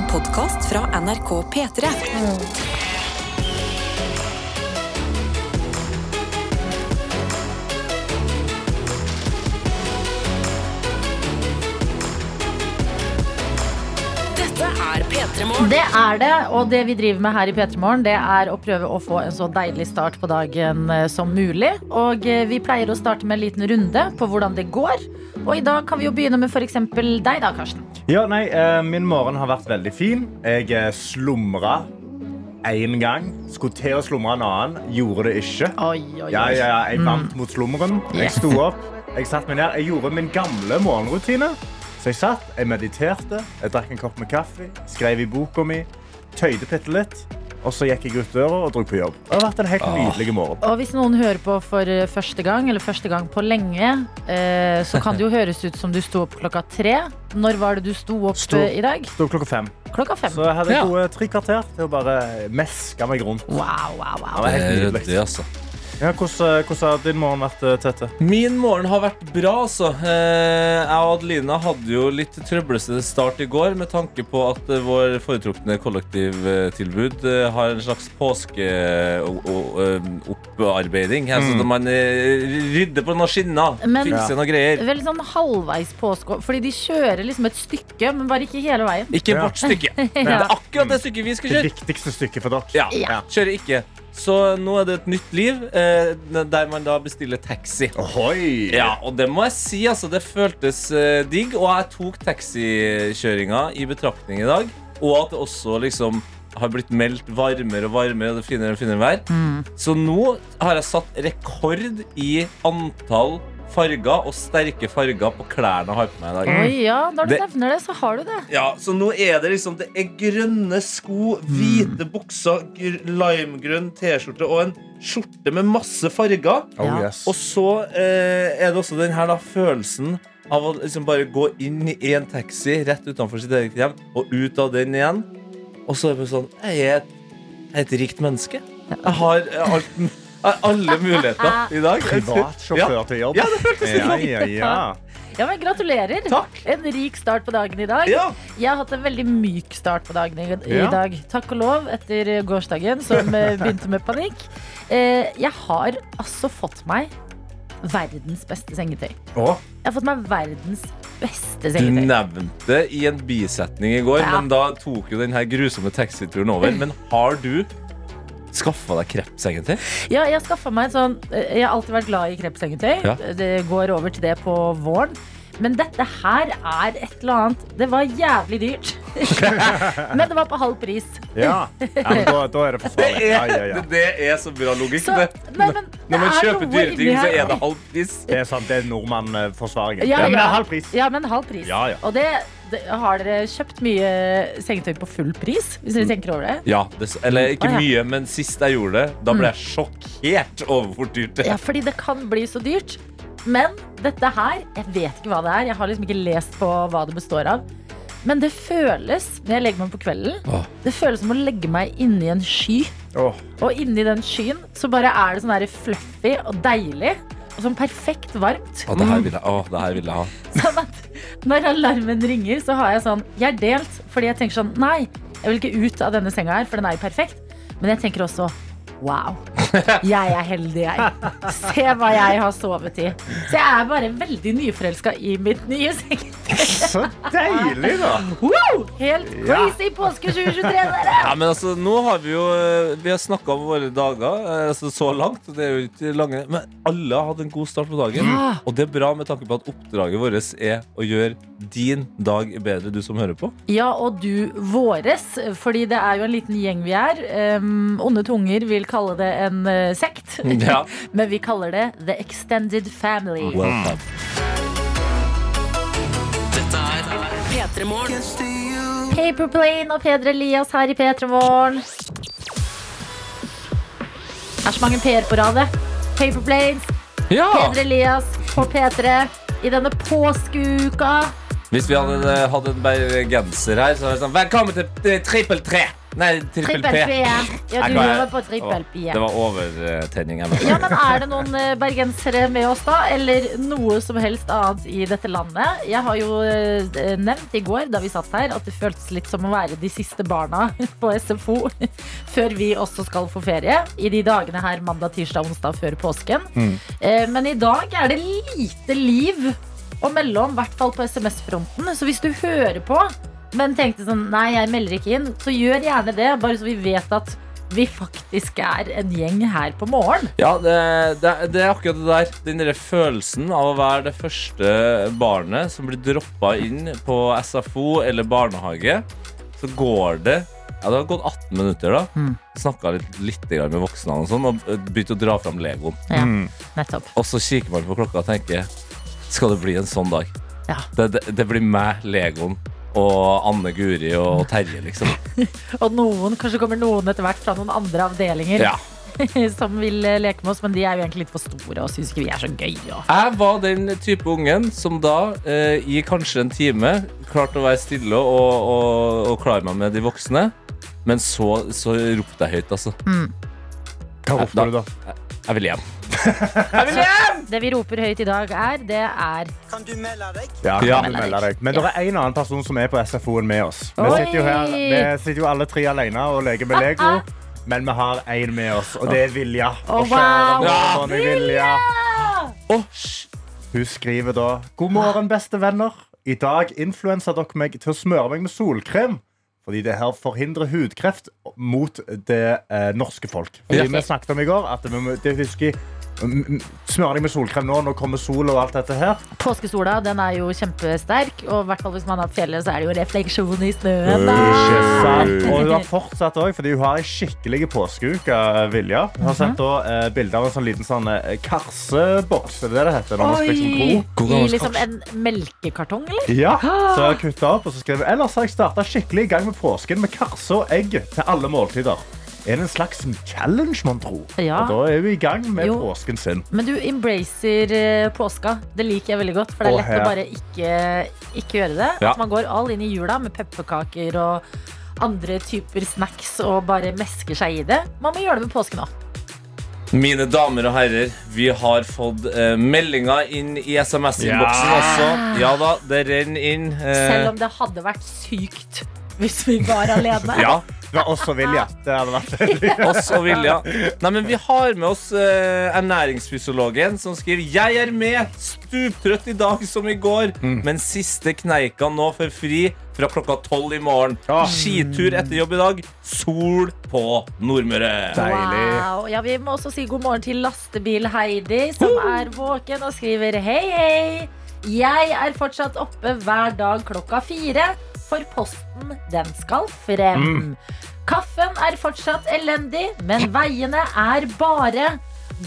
En podkast fra NRK P3. Dette Det er det, og det vi driver med her i P3 Morgen, det er å prøve å få en så deilig start på dagen eh, som mulig. Og eh, vi pleier å starte med en liten runde på hvordan det går. Og i dag kan vi jo begynne med f.eks. deg, da, Karsten. Ja, nei, eh, Min morgen har vært veldig fin. Jeg slumra én gang. Skulle til å slumre en annen. Gjorde det ikke. Oi, oi, oi. Ja, ja, Jeg vant mot slummeren. Jeg sto opp, jeg satt meg ned. Jeg gjorde min gamle morgenrutine. Så jeg satt, jeg mediterte, jeg drakk en kopp med kaffe, skrev i boka mi, tøyde bitte litt. Og så gikk jeg ut døra og dro på jobb. Det har vært en helt nydelig morgen. Og hvis noen hører på for eh, første gang, eller første gang på lenge, eh, så kan det jo høres ut som du sto opp klokka tre. Når var det du sto opp Sto- eh, i dag? Sto opp klokka fem. Klokka fem. Så jeg hadde Ja. gode tre kvarter til å bare meske meg rundt. Wow, wow, Det wow. var helt Det er nydelig. ryddig, altså. Ja, hvordan, hvordan har din morgen vært, eh, Tete? Min morgen har vært bra, altså. Eh, Jeg og Adelina hadde jo litt trøblete start i går med tanke på at eh, vår foretrukne kollektivtilbud eh, har en slags påskeopparbeiding. Mm. Altså, man eh, rydder på noen skinner, Men- fikser noen greier. Veldig sånn halvveis påske, fordi de kjører liksom et stykke, men bare ikke hele veien. Ikke Ja. vårt stykke. Det er akkurat det stykket vi skal kjøre. Det viktigste stykket for dere. Ja, Ja. Kjører ikke. Så nå er det et nytt liv, eh, der man da bestiller taxi. Ohoi! Ja, og det må jeg si, altså. Det føltes eh, digg. Og jeg tok taxikjøringa i betraktning i dag. Og at det også liksom har blitt meldt varmere og varmere, og det er finere og finere vær. Så nå har jeg satt rekord i antall farger og sterke farger på klærne jeg har på meg i dag. Oi, ja, når du Det- nevner det, så har du det. Ja, så nå er det liksom Det er grønne sko, hvite bukser, gr- limegrønn T-skjorte og en skjorte med masse farger. Oh, yes. Og så eh, er det også den her da følelsen av å liksom bare gå inn i en taxi rett utenfor sitt eget hjem og ut av den igjen. Og så er det bare sånn Jeg er et, jeg er et rikt menneske. Jeg har alt, alle muligheter i dag. Privatsjåfør til jobb. Ja, det føltes litt ja, sånn. ja, ja. Ja, men Gratulerer. Takk. En rik start på dagen i dag. Ja. Jeg har hatt en veldig myk start på dagen i, i Ja. dag. Takk og lov etter gårsdagen, som eh, begynte med panikk. Eh, jeg har altså fått meg verdens beste sengetøy. Åh. Jeg har fått meg verdens beste sengetøy. Du nevnte i en bisetning i går, Ja. men da tok jo den her grusomme taxituren over. Men har du skaffa deg krepsengetøy? Ja, jeg, sånn, eh, jeg har alltid vært glad i krepsengetøy. Ja. Det går over til det på våren. Men dette her er et eller annet Det var jævlig dyrt. Men det var på halv pris. ja. ja men da, da er det forsvarlig. Ja, ja, ja. Det, er så bra logikk. Så, nei, men Når man er kjøper dyre ting, så er det halv pris. Det er sant, det er Ja, men det ja. er halv pris. Ja, men halv pris. Ja, ja. Og det, har dere kjøpt mye sengetøy på full pris? Hvis dere tenker over det? Ja, det, eller ikke ah, ja. mye, men sist jeg gjorde det, da ble jeg sjokkert over hvor dyrt det er. Ja, fordi det kan bli så dyrt. Men dette her, jeg vet ikke hva det er. Jeg har liksom ikke lest på hva det består av. Men det føles, når jeg legger meg på kvelden, Åh. det føles som å legge meg inni en sky. Åh, Og inni den skyen så bare er det sånn der fluffy og deilig. Og sånn perfekt varmt. Å, det her vil jeg, å, det her vil jeg ha. Sånn at når alarmen ringer, så har jeg sånn Jeg er delt fordi jeg tenker sånn Nei, jeg vil ikke ut av denne senga her, for den er jo perfekt. Men jeg tenker også Wow. Jeg er heldig, jeg. Se hva jeg har sovet i. Så jeg er bare veldig nyforelska i mitt nye sengetøy. så deilig, da. Wow! Helt crazy påske 2023, dere! Ja, men altså, nå har vi jo eh, Vi har snakka om våre dager eh, altså, så langt. Det er jo ikke lange Men alle har hatt en god start på dagen. Ja. Og det er bra med tanke på at oppdraget vårt er å gjøre din dag bedre, du som hører på. Ja, og du våres, fordi det er jo en liten gjeng vi er. Um, onde tunger vil kalle det en eh, sekt, Ja. men vi kaller det The Extended Family. Welcome. Dette er P3 Morgen. Paperplane og Peder Elias her i P3 Morgen. Det er så mange P-er på radet. Paperplanes, Ja! Peder Elias på P3 i denne påskeuka. Hvis vi hadde eh, hatt en bergenser her, så hadde det sånn Velkommen til eh, Trippel 3! Nei, trippel P. P. Ja, du hører på trippel P. Det var overtenning. Ja, men Er det noen eh, bergensere med oss, da? Eller noe som helst annet i dette landet? Jeg har jo eh, nevnt i går da vi satt her, at det føltes litt som å være de siste barna på SFO før vi også skal få ferie. I de dagene her mandag, tirsdag, onsdag før påsken. Mm. Men i dag er det lite liv å melde om, i hvert fall på SMS-fronten. Så hvis du hører på, men tenkte sånn nei, jeg melder ikke inn, så gjør gjerne det, bare så vi vet at vi faktisk er en gjeng her på morgen. Ja, det, det, det er akkurat det der. Den der følelsen av å være det første barnet som blir droppa inn på SFO eller barnehage. Så går det ja, Det har gått 18 minutter, da. Mm. Snakka litt, litt med voksne og sånn, og begynte å dra fram Legoen. Ja, Mm. nettopp. Og så kikker man på klokka og tenker Skal det bli en sånn dag? Ja. Det, det, det blir meg, Legoen, og Anne Guri og Terje, liksom. Og noen, kanskje kommer noen etter hvert fra noen andre avdelinger Ja. som vil eh, leke med oss, men de er jo egentlig litt for store og syns ikke vi er så gøy. Og. Jeg var den type ungen som da, eh, i kanskje en time, klarte å være stille og, og, og klare meg med de voksne. Men så, så ropte jeg høyt, altså. Hva ropte du da? Jeg vil hjem. Det vi roper høyt i dag, er det er Ja, Ja. kan du melde deg. Men det er en annen person som er på SFO-en med oss. Vi Oi! sitter jo, her, vi sitter jo alle tre alene og leker med Lego. Men vi har én med oss, og det er Vilja. Og kjære wow! morgen, Vilja. Åh, sj. Hun skriver da God morgen, beste venner. I dag influenser dere meg til å smøre meg med solkrem. Fordi det her forhindrer hudkreft mot det eh, norske folk. Fordi. Vi snakket om i går at vi må det husker Smør deg med solkrem nå, nå kommer sol og alt dette her. Påskesola. Den er jo kjempesterk, og hvert fall hvis man har fjellet, så er det jo refleksjon i snøen. da. Ikke sant? Og hun har fortsatt òg, fordi hun har en skikkelig påskeuke, Vilja. Hun har sendt da, eh, bilde av en sånn liten sånn eh, karseboks. Er det det det heter? når man skal liksom! I liksom en melkekartong, eller? Ja, så jeg kutta opp og så skrev jeg, Ellers har jeg startet skikkelig i gang med påsken med karse og egg til alle måltider. Er det en slags challenge, man tror? Ja. Og da er vi i gang med Jo. påsken sin. Men du embracer eh, påska. Det liker jeg veldig godt. For det er lett å bare ikke, ikke gjøre det. Ja. At man går all inn i jula med pepperkaker og andre typer snacks og bare mesker seg i det. Man må gjøre det med påsken òg. Mine damer og herrer, vi har fått eh, meldinger inn i SMS-innboksen Ja. også. Ja da, det renner inn. eh, Selv om det hadde vært sykt hvis vi var alene. ja, Det var oss og Vilja. Det hadde vært oss og Vilja. Nei, men vi har med oss uh, ernæringsfysiologen som skriver Jeg er med, stuptrøtt i dag som i går, men siste kneika nå for fri fra klokka tolv i morgen. Ja. Skitur etter jobb i dag. Sol på Nordmøre. Deilig. Wow. Ja, vi må også si god morgen til Lastebil-Heidi, som er våken og skriver hei, hei. Jeg er fortsatt oppe hver dag klokka fire, for posten den skal frem. Kaffen er fortsatt elendig, men veiene er bare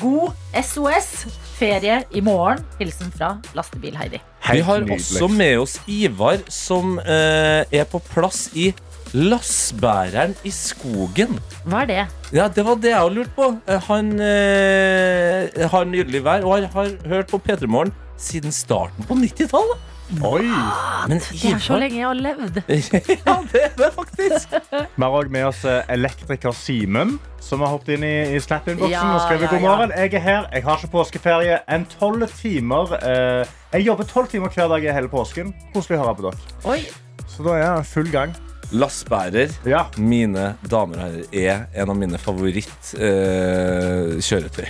god SOS. Ferie i morgen. Hilsen fra Lastebil-Heidi. Vi har også med oss Ivar, som eh, er på plass i Lassbæreren i skogen. Hva er det? Ja, Det var det jeg har lurt på. Eh, Han eh, har nydelig vær og har, har hørt på P3 Morgen siden starten på 90-tallet. Oi! Men Det er så lenge jeg har levd. ja, det er det faktisk. Vi har også med oss eh, elektriker Simen, som har hoppet inn i, i Snap-innboksen Ja, og skrevet ja, god ja. morgen. Jeg er her. Jeg har ikke påskeferie. enn 12 timer eh, Jeg jobber tolv timer hver dag i hele påsken. Koselig å høre på dere. Oi, Så da er jeg full gang. Lastbærer, Ja. mine damer og herrer, er en av mine favorittkjøretøy.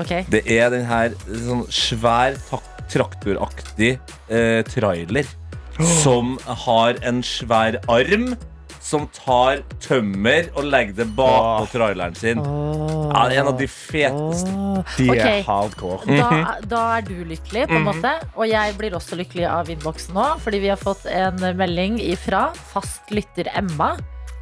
ok. det er den her sånn svær tak- traktoraktig eh, trailer som har en svær arm som tar tømmer og legger det bakpå traileren sin. Ja, det er en av de feteste. De Ok. er hardcore. Da, da er du lykkelig, på en måte. Og jeg blir også lykkelig av innboksen nå, fordi vi har fått en melding ifra fast lytter Emma.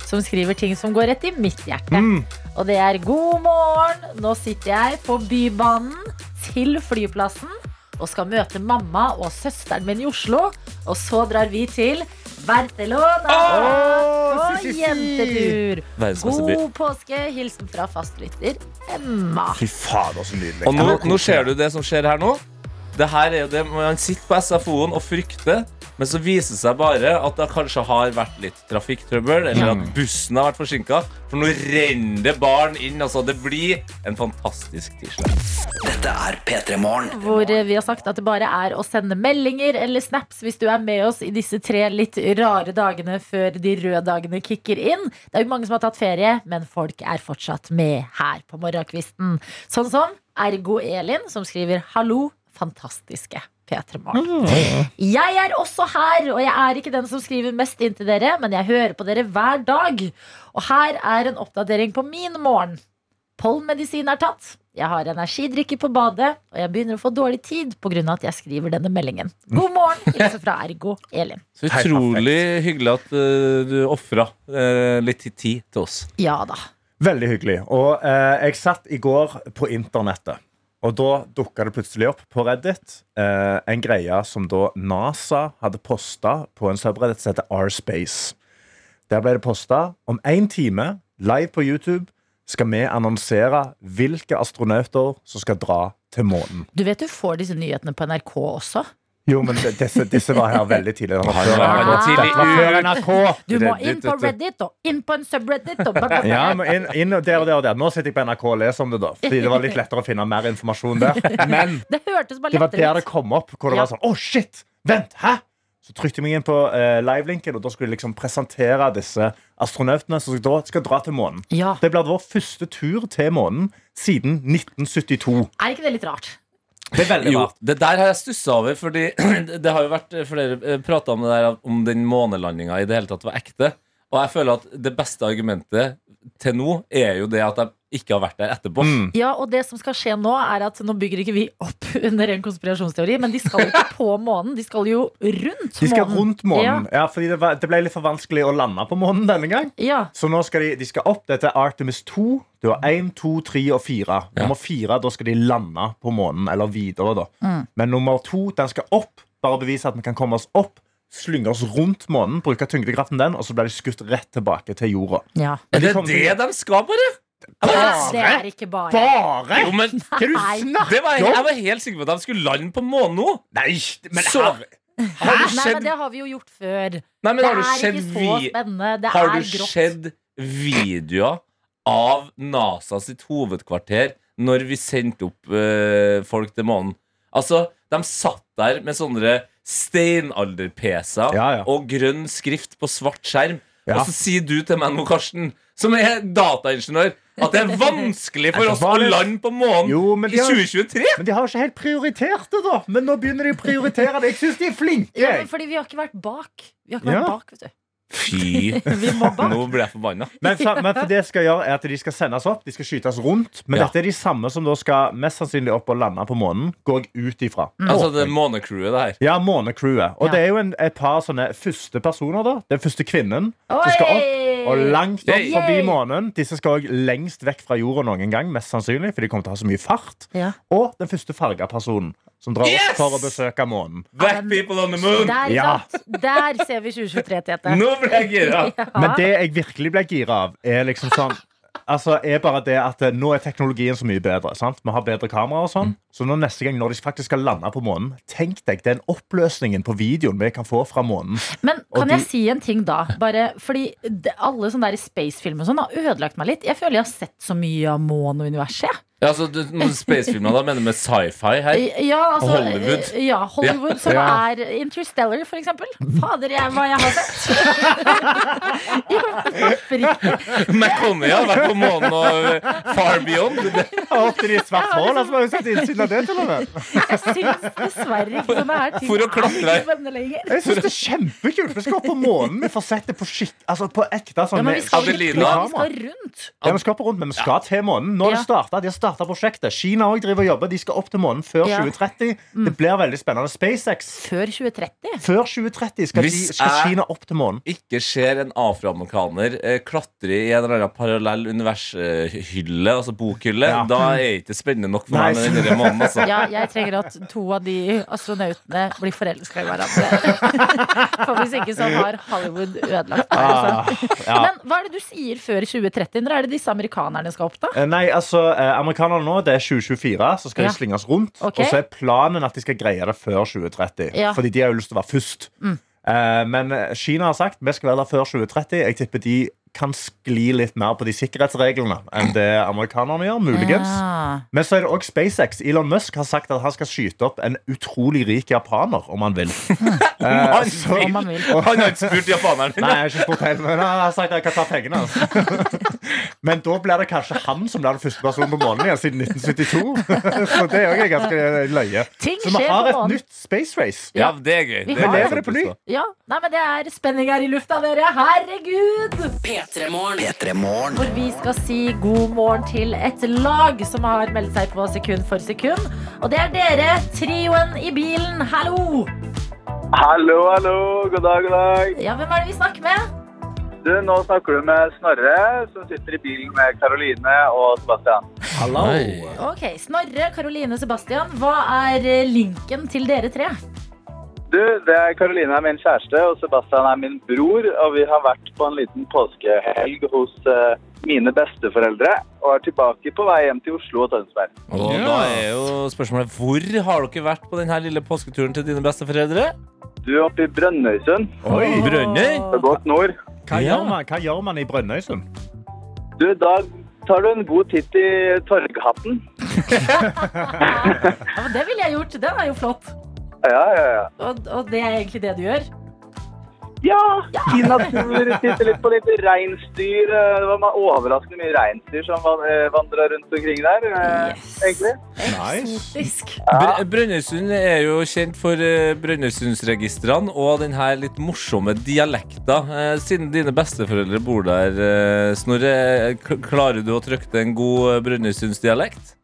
Som skriver ting som går rett i mitt hjerte. Mm. Og det er god morgen. Nå sitter jeg på Bybanen til flyplassen og skal møte mamma og søsteren min i Oslo. Og så drar vi til Barcelona Åh, på si, si, si. jentetur. God påske. Hilsen fra fastlytter Emma. Fy faen, så nydelig. Og nå, nå ser du det som skjer her nå. Det her er jo det Man sitter på SFO-en og frykter, men så viser det seg bare at det kanskje har vært litt trafikktrøbbel, eller at bussen har vært forsinka. For nå renner det barn inn. Altså, det blir en fantastisk tirsdag. Dette er P3 Morgen. Hvor vi har sagt at det bare er å sende meldinger eller snaps hvis du er med oss i disse tre litt rare dagene før de røde dagene kicker inn. Det er jo mange som har tatt ferie, men folk er fortsatt med her på morgenkvisten. Sånn som Ergo Elin, som skriver 'Hallo, fantastiske'. P3 Morgen. Jeg er også her, og jeg er ikke den som skriver mest inn til dere, men jeg hører på dere hver dag. Og her er en oppdatering på min morgen. Pollenmedisin er tatt. Jeg har energidrikke på badet, og jeg begynner å få dårlig tid pga. at jeg skriver denne meldingen. God morgen! Hilsen fra Ergo Elin. Så utrolig hyggelig at eh, du ofra eh, litt tid til oss. Ja da. Veldig hyggelig. Og eh, jeg satt i går på internettet. Og da dukka det plutselig opp på Reddit eh, en greie som da NASA hadde posta på en subreddit som heter R-Space. Der ble det posta om én time, live på YouTube, skal vi annonsere hvilke astronauter som skal dra til månen. Du vet du får disse nyhetene på NRK også? Jo, men disse, disse var her veldig tidlig. Det var Ja, før NRK. Dette var før NRK. Du må inn på. Reddit og inn på en subreddit og. Ja, inn, inn og der og der og der. Nå sitter jeg på NRK og leser om det, da. Fordi det var litt lettere å finne mer informasjon der. Men Det hørtes bare det var der det kom opp. Hvor det var sånn Å, shit! Vent! Hæ? Så trykte jeg meg inn på uh, livelinken, og da skulle jeg liksom presentere disse astronautene som da skal dra til månen. Ja. Det blir vår første tur til månen siden 1972. Er ikke det litt rart? Det er veldig Jo, rart. det der har jeg stussa over, fordi det har jo vært flere prata om det der om den månelandinga i det hele tatt var ekte. Og jeg føler at det beste argumentet til nå er jo det at de ikke har vært der etterpå. Mm. Ja, og det som skal skje nå, er at nå bygger ikke vi opp under en konspirasjonsteori, men de skal jo ikke på månen, de skal jo rundt De skal månen. rundt månen. Ja, fordi det, var, det ble litt for vanskelig å lande på månen denne gang. Ja. Så nå skal de, de skal opp. Dette er Artemis 2. Du har 1, 2, 3 og 4. Nummer 4, da skal de lande på månen. Eller videre, da. Mm. Men nummer 2, den skal opp. Bare bevise at vi kan komme oss opp. Slynge oss rundt månen, bruke tyngdekraften den, og så blir de skutt rett tilbake til jorda. ja. Er det det til- de skal, bare? Det er ikke bare. Bare?! Jo, men det var. Jeg var helt sikker på at de skulle lande på månen nå. Nei, men Så- har, Har du Nei, men det har vi jo gjort før. Nei, men Det er ikke så vi- spennende. Det Har er du sett videoer av NASA sitt hovedkvarter når vi sendte opp eh, folk til månen? Altså, de satt der med sånne steinalder-PC-er Ja, ja. og grønn skrift på svart skjerm. Ja. Og så sier du til meg nå, Karsten, som er dataingeniør, at det er vanskelig for oss å lande på månen Jo, i de har- 2023! Men de har ikke helt prioritert det, da. Men nå begynner de å prioritere det. Jeg syns de er flinke. Ja, fordi vi har ikke vært bak. Vi har ikke Ja. vært bak, vet du. Fy, nå blir jeg forbanna. Men, for, men for det skal gjøre er at de skal sendes opp, de skal skytes rundt. Men Ja. dette er de samme som da skal mest sannsynlig opp og lande på månen. Går jeg ut ifra. Altså, det er månecrewet, det her. Ja, månecrewet. Og Ja. det er jo en, et par sånne første personer, da. Den første kvinnen som skal opp. Og langt opp Yay! forbi månen. Disse skal også lengst vekk fra jorda noen gang, mest sannsynlig, for de kommer til å ha så mye fart. Ja. Og den første farga personen som drar Yes! opp for å besøke månen. Black people on the moon! Der, Ja. Der ser vi 2023, Tete. Nå ble jeg gira! Ja. Men det jeg virkelig ble gira av, er liksom sånn Altså, er bare det at eh, Nå er teknologien så mye bedre. sant? Vi har bedre kamera. og sånn Så nå neste gang når de faktisk skal lande på månen, tenk deg den oppløsningen på videoen vi kan få fra månen. Men Og kan de- jeg si en ting da? Bare fordi det, alle sånne der spacefilmer og sånn har ødelagt meg litt. Jeg føler jeg har sett så mye av månen og universet. Ja, altså, Spacefilmer da mener du med sci-fi her? Ja, altså, Hollywood. eh, Ja, Hollywood, som Ja. er Interstellar, for eksempel. Fader, jeg, hva jeg har sett. McConney har vært på månen og uh, Far Beyond. Det, i svart hål altså, har du sett innsiden av det til og med. Jeg syns dessverre ikke sånne her ting For å klatre. er spennende lenger. Jeg synes det er kjempekult. Vi skal opp på månen. Vi får sett det på skitt, altså på ekte. Ja, Sånn, men vi skal vi skal rundt. Ja, vi skal på rundt, men vi skal til månen. Nå har det startet, De har starta prosjektet. Kina òg driver og jobber. De skal opp til månen før Ja. 2030. Det blir veldig spennende. SpaceX Før 2030. Før 2030 skal, Hvis de, skal Kina opp til månen. ikke ser en afroamerikaner eh, klatre i en eller annen parallell univershylle, altså bokhylle, Ja. da er det ikke spennende nok for meg med denne måneden. Altså. Ja, jeg trenger at to av de astronautene blir forelska i hverandre. For hvis ikke så har Hollywood ødelagt meg. Ah, Altså. ja. Men hva er det du sier før 2030? Når er det disse amerikanerne skal opp, da? Eh, Nei, altså, eh, amerikanerne nå, det er 2024, så skal Ja. de slinges rundt. Okay. Og så er planen at de skal greie det før 2030. Ja. Fordi de har jo lyst til å være først. Mm. men eh, Kina har sagt vi skal være der før 2030. Jeg tipper de kan skli litt mer på de sikkerhetsreglene enn det amerikanerne gjør. muligens Ja. Men så er det også SpaceX. Elon Musk har sagt at han skal skyte opp en utrolig rik japaner, om han vil. om Han så- Om han, vil. Han har ikke spurt japaneren. Nei, jeg har ikke spurt helt, men han har sagt at jeg kan ta pengene. Altså. Men da blir det kanskje han som blir den første personen på månen igjen siden 1972. Så det er også ganske løye. Ting Så vi har et nytt space race. Ja, det er gøy. Vi Det er lever det på ny. Ja, nei, men Det er spenning her i lufta, dere. Herregud! P3 Morgen. Hvor vi skal si god morgen til et lag som har meldt seg på sekund for sekund. Og det er dere, trioen i bilen. Hallo! Hallo, hallo. God dag, god dag. Ja, Hvem er det vi snakker med? Du, nå snakker du med Snorre, som sitter i bilen med Karoline og Sebastian. Hallo! Ok, Snorre, Karoline, Sebastian. Hva er linken til dere tre? Du, det er Karoline er min kjæreste, og Sebastian er min bror. Og vi har vært på en liten påskehelg hos uh, mine besteforeldre. Og er tilbake på vei hjem til Oslo og Tønsberg. Og da er jo spørsmålet hvor har dere vært på denne lille påsketuren til dine besteforeldre? Du er oppe i Brønnøysund. Oi, Brønnøy? Godt nord. hva, Ja. gjør man, hva gjør man i Brønnøysund? Du, da tar du en god titt i Torghatten. Ja, men Det ville jeg gjort. Den er jo flott. Ja, ja, ja. Og, og det er egentlig det du gjør. Ja, i natur. Titte litt på litt reinsdyr. Det var overraskende mye reinsdyr som eh, vandra rundt omkring der, eh, Yes. egentlig. Nice. Br Brønnøysund er jo kjent for eh, Brønnøysundsregistrene og den her litt morsomme dialekta. Siden dine besteforeldre bor der, Snorre, klarer du å trykke til en god Brønnøysundsdialekt?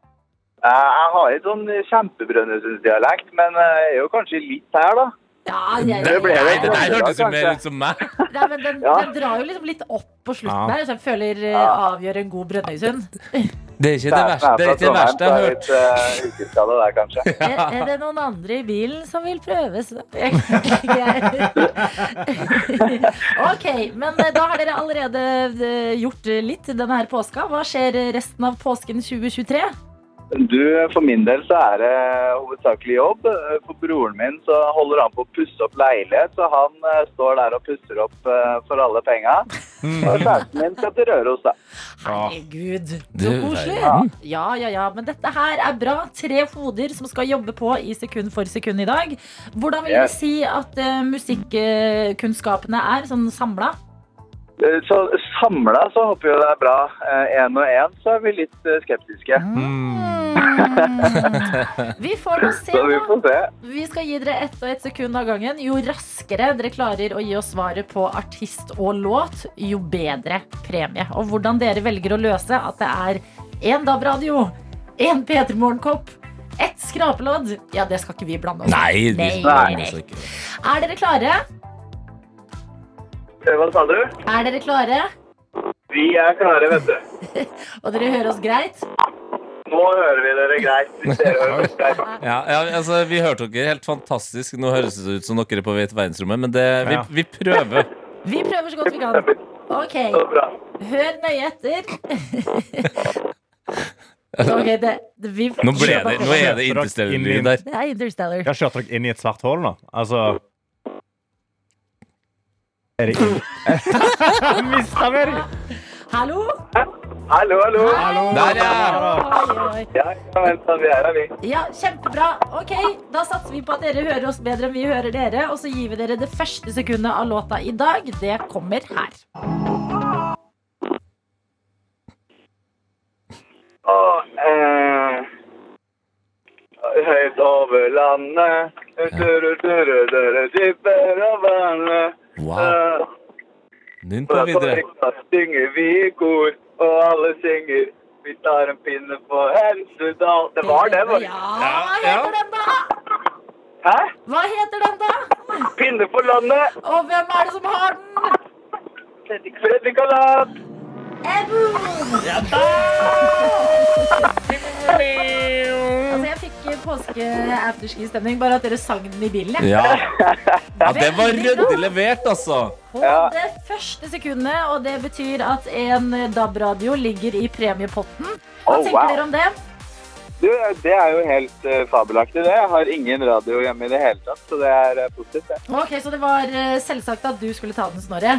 Eh, Jeg har ikke sånn kjempebrønnøysundsdialekt, men eh, jeg er jo kanskje litt her, da. Ja, jeg, Det ble det. Det der hørtes jo mer ut som meg. Nei, men den, Ja. den drar jo liksom litt opp på slutten Ja. her, så jeg føler eh, avgjør en god Brønnøysund. Det er ikke det verste, det er ikke det verste jeg har hørt. Uh, der. Er, er det noen andre i bilen som vil prøves? Så- ok, men eh, da har dere allerede eh, gjort litt denne her påska. Hva skjer resten av påsken 2023? Du, For min del så er det hovedsakelig jobb. Eh, For broren min så holder han på å pusse opp leilighet, så han eh, står der og pusser opp eh, for alle penga. Og kjæresten min skal til Røros, da. Herregud, så koselig. Ja, ja, ja, men dette her er bra. Tre hoder som skal jobbe på i sekund for sekund i dag. Hvordan vil du si at uh, musikkunnskapene er, sånn samla? Eh, Så samla så håper vi det er bra. Én og én så er vi litt skeptiske. skeptiske. Vi får nå se, vi får se. Vi skal gi dere ett og ett sekund av gangen. Jo raskere dere klarer å gi oss svaret på artist og låt, jo bedre premie. Og hvordan dere velger å løse at det er én DAB-radio, én P3 Morgenkopp, ett skrapelodd, ja, det skal ikke vi blande oss i. Nei, Nei, nei. ikke. Er dere klare? Eh, Hva sa du? Er dere klare? Vi er klare, vet du. Og dere hører oss greit? Nå hører vi dere greit. Dere hører greit. Ja, ja, altså, vi hørte dere helt fantastisk. Nå høres det ut som dere er på vei til verdensrommet, men det, vi, vi prøver. Vi prøver så godt vi kan. Ok, hør nøye etter. Ok, det, det, vi, Nå, ble det, nå er det interstellar-lyd der. Det er Interstellar. Jeg har kjørt dere inn i et svart hull nå. Altså Er det inn... Mista vi det? Hallo? Hallo, hallo. Der, ja. Oi, oi, oi. Ja, ja, vent, vi er her, vi. Ja, kjempebra. Ok, Da satser vi på at dere hører oss bedre enn vi hører dere. Og så gir vi dere det første sekundet av låta i dag. Det kommer her. Og, eh, høyt over landet, du-du-du-du-du, av vannet. Wow. Nynn på videre. synger vi i kor, og alle synger. Vi tar en pinne på Hemsedal. Det var den, var det? Ja, hva heter den, da? Hæ? Hva heter den, da? Pinne for landet. Og hvem er det som har den? Fredrik, Fredrik da! Altså, jeg fikk påske-afterski-stemning, bare at dere sang den i bilen. jeg. Ja. ja, det var ryddig levert, altså. På Ja. det første sekundet, og det betyr at en DAB-radio ligger i premiepotten. Hva Oh, tenker wow. dere om det? Du, det er jo helt uh, fabelaktig, det. Jeg har ingen radio hjemme i det hele tatt, så det er eh, positivt. det. Ok, Så det var eh, selvsagt at du skulle ta den, Snorre?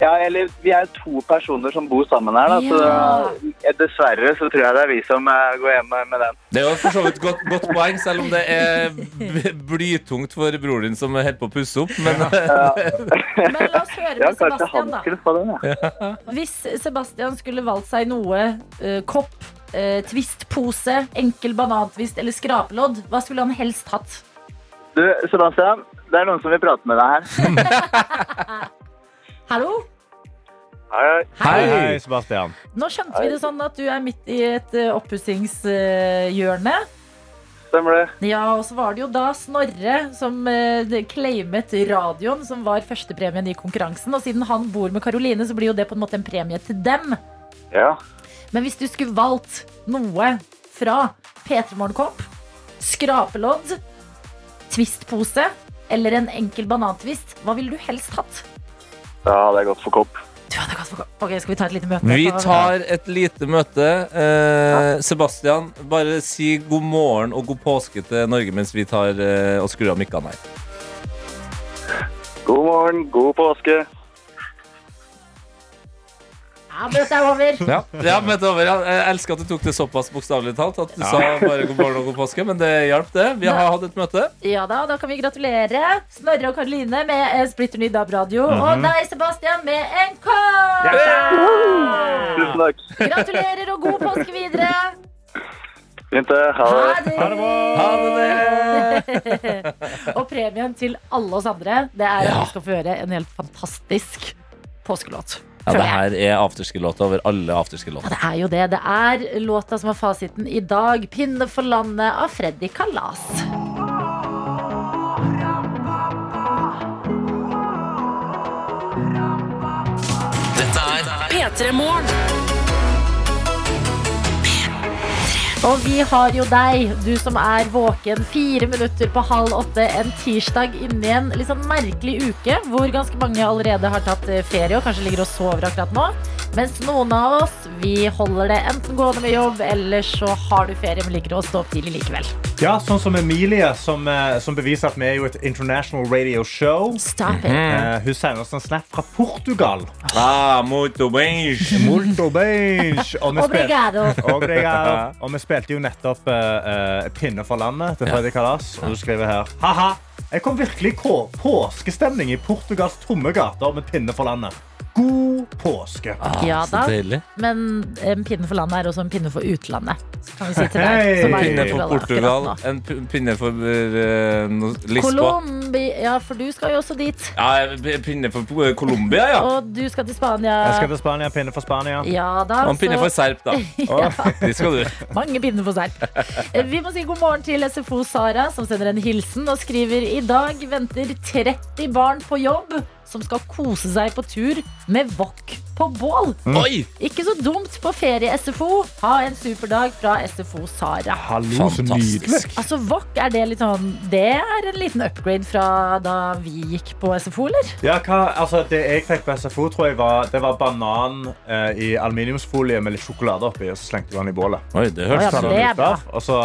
Ja, eller vi er to personer som bor sammen her, da, så eh, dessverre så tror jeg det er vi som eh, går hjem med den. Det er jo for så vidt godt, godt poeng, selv om det er blytungt for broren din som holder på å pusse opp. Men Men la oss høre Ja, med Sebastian, da. den, ja. Hvis Sebastian skulle valgt seg noe uh, kopp, uh, twistpose, enkel banantvist eller skrapelodd, hva skulle han helst hatt? Du, Sebastian, det er noen som vil prate med deg her. Hallo? Hei, hei. Hei, hei, Sebastian. Nå skjønte vi det sånn at du er midt i et uh, oppussingshjørne. Stemmer det? Ja, og så var det jo da Snorre som uh, claimet radioen, som var førstepremien i konkurransen. Og siden han bor med Karoline, så blir jo det på en måte en premie til dem. Ja. Men hvis du skulle valgt noe fra P3 Morgenkopp, skrapelodd, twistpose eller en enkel banantvist, hva ville du helst hatt? Da hadde jeg gått for kopp. Du hadde gått for kopp. Ok, skal vi ta et lite møte? vi tar et lite møte. Eh, Sebastian, bare si god morgen og god påske til Norge mens vi tar eh, og skrur av mikkene her. God morgen, god påske. Ja, møtet er over. Ja, ja møte over. Ja. Jeg elsker at du tok det såpass bokstavelig talt. At du sa bare god morgen og god påske, men det hjalp, det. Vi har hatt et møte. Ja da, da kan vi gratulere Snorre og Karoline med en splitter ny DAB-radio. Og deg, Sebastian, med en kopp! Tusen takk. Gratulerer og god påske videre. Fint det. Ha det. Ha det bra. Ha det, det. og premien til alle oss andre, det er at vi skal få høre en helt fantastisk påskelåt. Ja, det her er afterski-låta over alle Ja, afterski-låter. det er jo det. Det er låta som er fasiten i dag. 'Pinne for landet' av Freddy Kalas. Dette er P3 Morgen. Og vi har jo deg, du som er våken fire minutter på halv åtte en tirsdag inni en litt sånn merkelig uke, hvor ganske mange allerede har tatt eh, ferie og kanskje ligger og sover akkurat nå. Mens noen av oss, vi holder det enten gående med jobb, eller så har du ferie, men liker å stå opp tidlig likevel. Ja, sånn som Emilie, som, eh, som beviser at vi er jo et international radio show. Stop it. Eh, hun sender oss en snap fra Portugal. Ah, muito bem. Molto bene. Og vi spil- Spilte jo nettopp uh, eh, Pinne for landet til Freddy Kalas. Og du skriver her Haha, jeg kom virkelig i påskestemning i Portugals tomme gater med Pinne for landet. God påske. Ja da. Men en pinne for landet er også en pinne for utlandet. Kan vi si til deg. Som er Pinne for Portugal, en pinne for uh, Lisboa. Colombia, ja, for du skal jo også dit. Ja, en pinne for Colombia, ja. Og du skal til Spania. Jeg skal til Spania. Pinne for Spania. Ja da. Og en pinne så- for Serp, da. De skal du. Mange pinner for serp. Eh, Vi må si god morgen til SFO Sara, som sender en hilsen og skriver i dag venter 30 barn på jobb som skal kose seg på tur med wok på bål. Oi! Ikke så dumt på ferie-SFO. Ha en superdag fra SFO Sara. Hallo, så nydelig. Fantastisk. Altså, wok, er det litt sånn Det er en liten upgrade fra da vi gikk på SFO, eller? Ja, hva, altså, det jeg fikk på SFO, tror jeg var, det var banan eh, i aluminiumsfolie med litt sjokolade oppi, og så slengte vi den i bålet. Oi, det høres ja, men det er ut bra. Og så,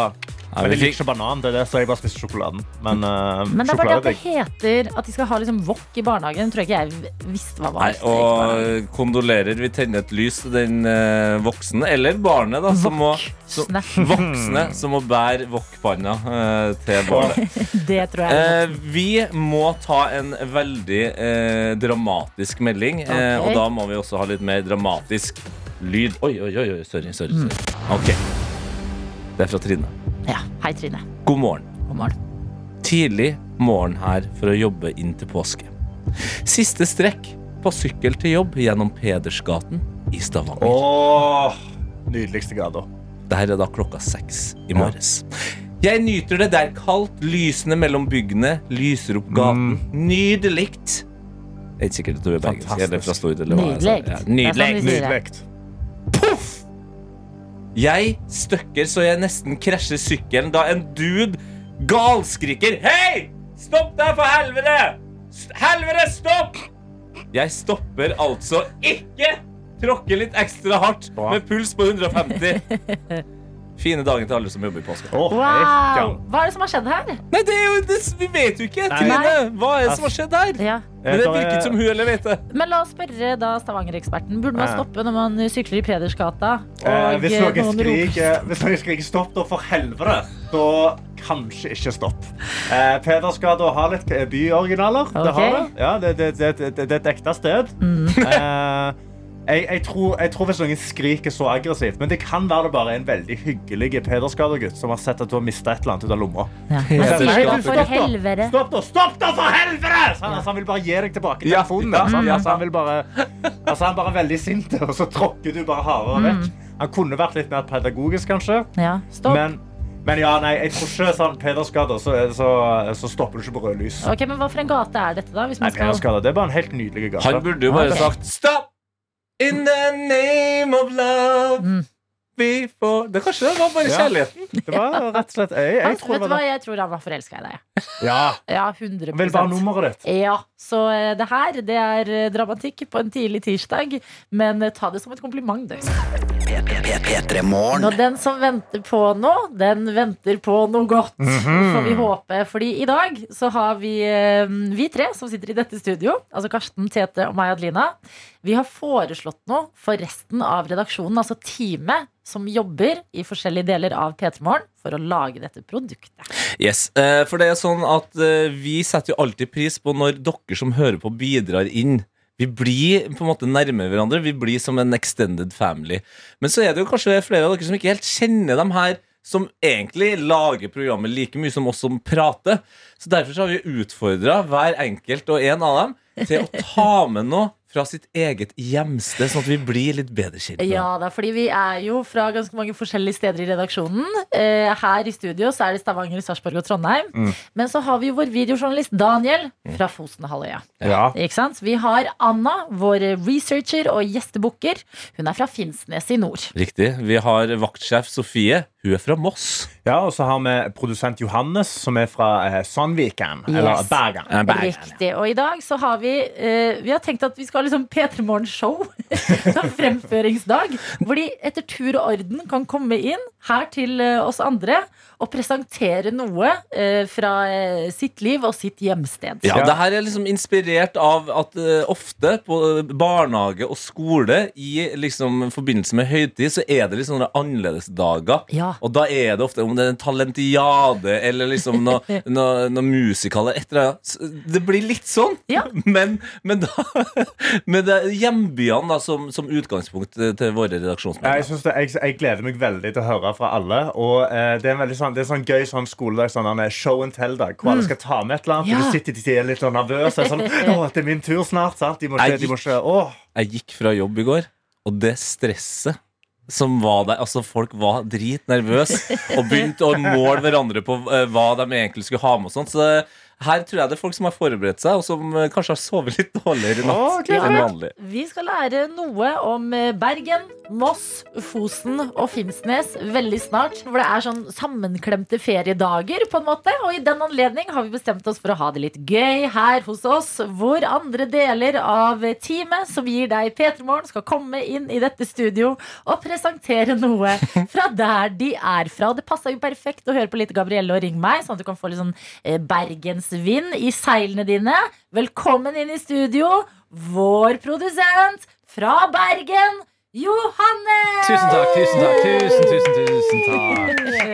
Men jeg liker ikke banan, det er det, så jeg bare spiser sjokoladen. Men, uh, Men det er bare det at det heter at de skal ha liksom wok i barnehagen, tror jeg ikke jeg visste hva var. Nei, og kondolerer. Vi tenner et lys til den uh, voksne, eller barnet, da, som må som, Voksne som må bære wokpanna uh, til barnet. Det tror jeg. Eh, vi må ta en veldig eh, dramatisk melding, okay. Ok. og da må vi også ha litt mer dramatisk lyd. Oi, oi, oi, oi sorry, sorry, Mm. sorry. Ok. Det er fra Trine. Ja. Hei, Trine. God morgen. God morgen. Tidlig morgen her for å jobbe inn til påske. Siste strekk på sykkel til jobb gjennom Pedersgaten i Stavanger. Åh, nydeligste gata. Dette her er da klokka seks i morges. Jeg nyter det der kaldt, lysende mellom byggene, lyser opp gaten. Nydelig. er ikke sikkert at du er bergensk Fantastisk. eller fra Stord. Eller hva jeg sa. Nydelig. Ja, Det nydelig. Nydelig. Jeg støkker så jeg nesten krasjer sykkelen da en dude galskriker Hei! Stopp der, for helvete! Helvete, stopp! Jeg stopper altså ikke. Tråkker litt ekstra hardt med puls på 150. Fine dagen til alle som jobber i påska. Oh, Wow! Hva er det som har skjedd her? Nei, det er jo, det, Vi vet jo ikke, Nei. Trine. Hva er det som har skjedd her? Ja. Men det virket som hun eller vet det. Men la oss spørre da Stavanger-eksperten. Burde man stoppe når man sykler i Pedersgata? Eh, hvis, eh, noen noen skriker, hvis noen skriker stopp, da for helvete, da kanskje ikke stopp. Eh, Pedersgata har litt byoriginaler. byoriginaler. Det, har det. Ja, det, det, det, det, det er et ekte sted. Eh, jeg, jeg, tror, jeg tror hvis noen skriker så aggressivt Men det kan være det bare er en veldig hyggelig Pedersgata-gutt som har sett at du har mistet et eller annet ut av lomma. Ja. Man stopp da. Stopp, da! Stopp da, for helvete! Så han, altså, han vil bare gi deg tilbake telefonen. ja, sant? ja. Altså, han, vil bare, altså, han er bare veldig sint, og så tråkker du bare hardere vekk. Han kunne vært litt mer pedagogisk, kanskje. Ja, stopp. Men, men ja, nei, jeg tror ikke sånn Pedersgata, så, så, så stopper du ikke på rød lys. Ok, men Hva for en gate er dette, da? Hvis Nei, skal... Det er bare en helt nydelig gate. Han burde jo bare sagt stopp! In the name of love. Mm. Before Det Kanskje det var bare Ja. Det var rett og slett Jeg, jeg tror vet det var det. jeg tror han var forelska i deg. Ja, Ja, 100 Vel, vil bare nummeret ditt. Ja, så eh, det her det er eh, dramatikk på en tidlig tirsdag, men eh, ta det som et kompliment, du. Og den som venter på noe, den venter på noe godt, Mhm. får vi håpe. Fordi i dag så har vi, eh, vi tre som sitter i dette studio, altså Karsten, Tete og meg, Adelina, vi har foreslått noe for resten av redaksjonen, altså teamet som jobber i forskjellige deler av P3 Morgen for å lage dette produktet. Yes, eh, For det er sånn at eh, vi setter jo alltid pris på når dere som hører på, bidrar inn. Vi blir på en måte nærme hverandre. Vi blir som en extended family. Men så er det jo kanskje flere av dere som ikke helt kjenner dem her som egentlig lager programmet like mye som oss som prater. Så derfor så har vi utfordra hver enkelt og en av dem til å ta med noe fra sitt eget hjemsted, sånn at vi blir litt bedre kjent. Ja da, fordi vi er jo fra ganske mange forskjellige steder i redaksjonen. Eh, her i studio så er det Stavanger, Sarpsborg og Trondheim. Mm. Men så har vi jo vår videojournalist Daniel fra Fosenhalvøya. Ja. Ikke sant? Vi har Anna, vår researcher og gjestebooker. Hun er fra Finnsnes i nord. Riktig. Vi har vaktsjef Sofie. Hun er fra Moss. ja, og så har vi produsent Johannes, som er fra eh, Sandviken. Eller Bergen. Bergen. Riktig. Og i dag så har vi eh, Vi har tenkt at vi skal ha liksom P3 Morgen show. Sånn fremføringsdag. Hvor de etter tur og orden kan komme inn her til eh, oss andre og presentere noe eh, fra eh, sitt liv og sitt hjemsted. Ja, det her er liksom inspirert av at eh, ofte på barnehage og skole i liksom forbindelse med høytid, så er det litt sånne annerledesdager. Ja. Og da er det ofte om det er en talentiade eller liksom noe, noe, noe musikal eller et eller annet. Det blir litt sånn, Ja. men, men da Med hjembyene da, som, som utgangspunkt til til våre jeg, redaksjonsmedlemmer. synes det, jeg, jeg gleder meg veldig til å høre fra alle. Og eh, Det er en veldig sånn, det er sånn gøy sånn skoledag, sånn en show and tell-dag, hvor alle skal ta med et eller annet. Ja. Og du sitter de er litt sånn nervøs. og er Sånn, å, det er min tur snart. sant? De må ikke, de må ikke åh. Jeg gikk fra jobb i går, og det stresset som var der, altså Folk var dritnervøse og begynte å måle hverandre på eh, hva de egentlig skulle ha med. og sånt, Så her tror jeg det er folk som har forberedt seg, og som eh, kanskje har sovet litt dårligere i natt okay. enn vanlig. Vi skal lære noe om eh, Bergen, Moss, Fosen og Finnsnes veldig snart. Hvor det er sånn sammenklemte feriedager, på en måte. Og i den anledning har vi bestemt oss for å ha det litt gøy her hos oss. Hvor andre deler av teamet som gir deg P3 Morgen, skal komme inn i dette studio og presentere noe fra der de er fra. Og det passa jo perfekt å høre på litt Gabrielle og Ring meg, sånn at du kan få litt sånn eh, bergensvind i seilene dine. Velkommen inn i studio, vår produsent fra Bergen, Johanne! Tusen takk, tusen takk. Tusen, tusen, tusen takk.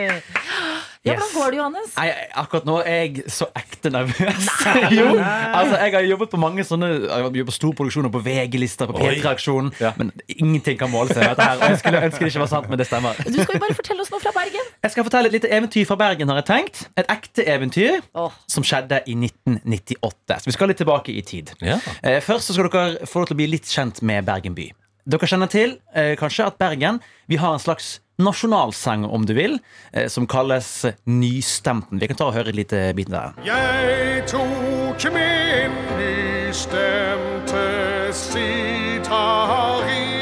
Ja, Yes. Hvordan går det, Johannes? Nei, akkurat nå er jeg så ekte nervøs. jo, altså Jeg har jobbet på mange sånne Jeg har jobbet på store produksjoner, på VG-lister, på P3-aksjonen. Ja. Men ingenting kan måle seg med dette her. Og jeg skulle ønske det ikke var sant, men det stemmer. Du skal jo bare fortelle oss noe fra Bergen. Jeg skal fortelle et lite eventyr fra Bergen, har jeg tenkt. Et ekte eventyr oh. som skjedde i 1998. Så vi skal litt tilbake i tid. Ja. Eh, Først så skal dere få lov til å bli litt kjent med Bergen by. Dere kjenner til eh, kanskje at Bergen Vi har en slags nasjonalsang, om du vil, eh, som kalles Nystemten. Vi kan ta og høre et lite bit der. Jeg tok min nystemte sitar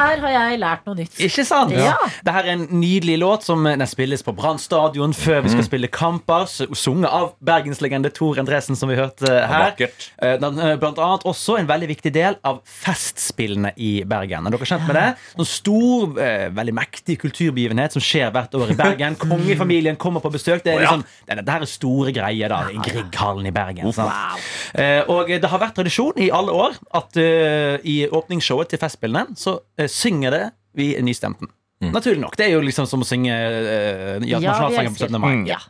her har jeg lært noe nytt. Ikke sant? Ja. Dette er en nydelig låt som eh, den spilles på Brann stadion før vi skal spille kamper. Sunget av bergenslegende Tor Endresen, som vi hørte eh, her. Eh, Den, blant annet også en veldig viktig del av festspillene i Bergen. Er dere kjent med det? En stor, veldig mektig kulturbegivenhet som skjer hvert år i Bergen. Kongefamilien kommer på besøk. Det er liksom, det, det her er store greier da, i Grieghallen i Bergen. Sant? Eh, og det har vært tradisjon i alle år at i åpningsshowet til Festspillene så synger det vi Nystemten. Naturlig nok. Det er jo liksom som å synge uh, ja, Ja, nasjonalsangen på 17. mai. Ja.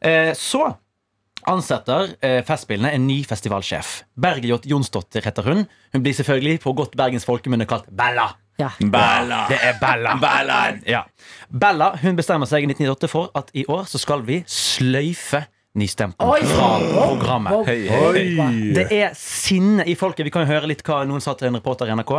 Uh, så ansetter uh, Festspillene en ny festivalsjef. Bergljot Jonsdottir heter hun. Hun blir selvfølgelig på godt bergens folkemunne kalt Bella. Ja. Bella. Det er Bella. Bella. Ja. Bella hun bestemmer seg i 1998 for at i år så skal vi sløyfe Nystemten Oi. fra programmet. Oi. Hei. Det er sinne i folket. Vi kan jo høre litt hva noen sa til en reporter i NRK.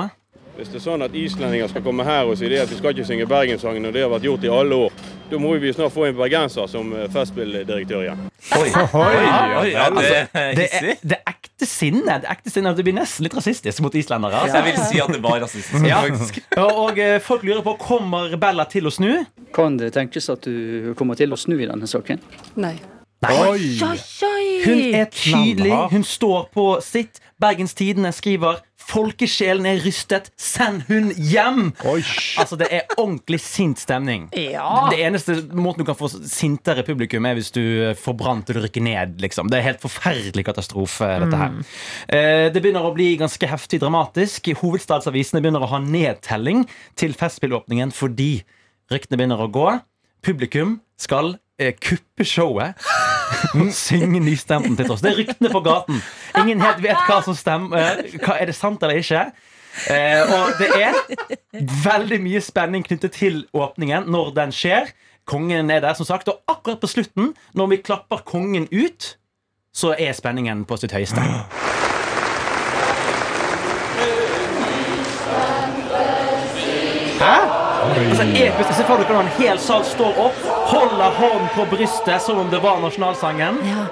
Hvis det er sånn at islendinger skal komme her og si det at vi skal ikke synge Bergenssangen, og det har vært gjort i alle år, da må vi snart få en bergenser som eh, festspilldirektør igjen. Oi, ja, det er Det er, det er ekte sinne. Det er ekte sinne. Det blir nesten litt rasistisk mot islendere. altså. Jeg vil si at det var rasistisk. Ja. Og, og eh, folk lurer på kommer Bella til å snu. Kan det tenkes at du kommer til å snu i denne saken? Nei. Nei. oi. Hun er tydelig, hun står på sitt. Bergens Tidende skriver 'Folkesjelen er rystet, send hun hjem'. Oi. Altså Det er ordentlig sint stemning. Ja. Det eneste måten du kan få sintere publikum, er hvis du får Brann til å rykke ned. liksom Det er helt forferdelig katastrofe, dette her. Eh, Det begynner å bli ganske heftig dramatisk. Hovedstadsavisene begynner å ha nedtelling til Festspillåpningen fordi ryktene begynner å gå. Publikum skal eh, kuppe showet synge nystemten til tross. Det er ryktene på gaten. Ingen helt vet hva som stemmer. Eh, Hva, er det sant eller ikke? Eh, og det er veldig mye spenning knyttet til åpningen når den skjer. Kongen er der, som sagt. Og akkurat på slutten, når vi klapper kongen ut, så er spenningen på sitt høyeste. Altså, episk. Se for dere når en hel sal står opp, holder hånden på brystet som om det var nasjonalsangen. Ja.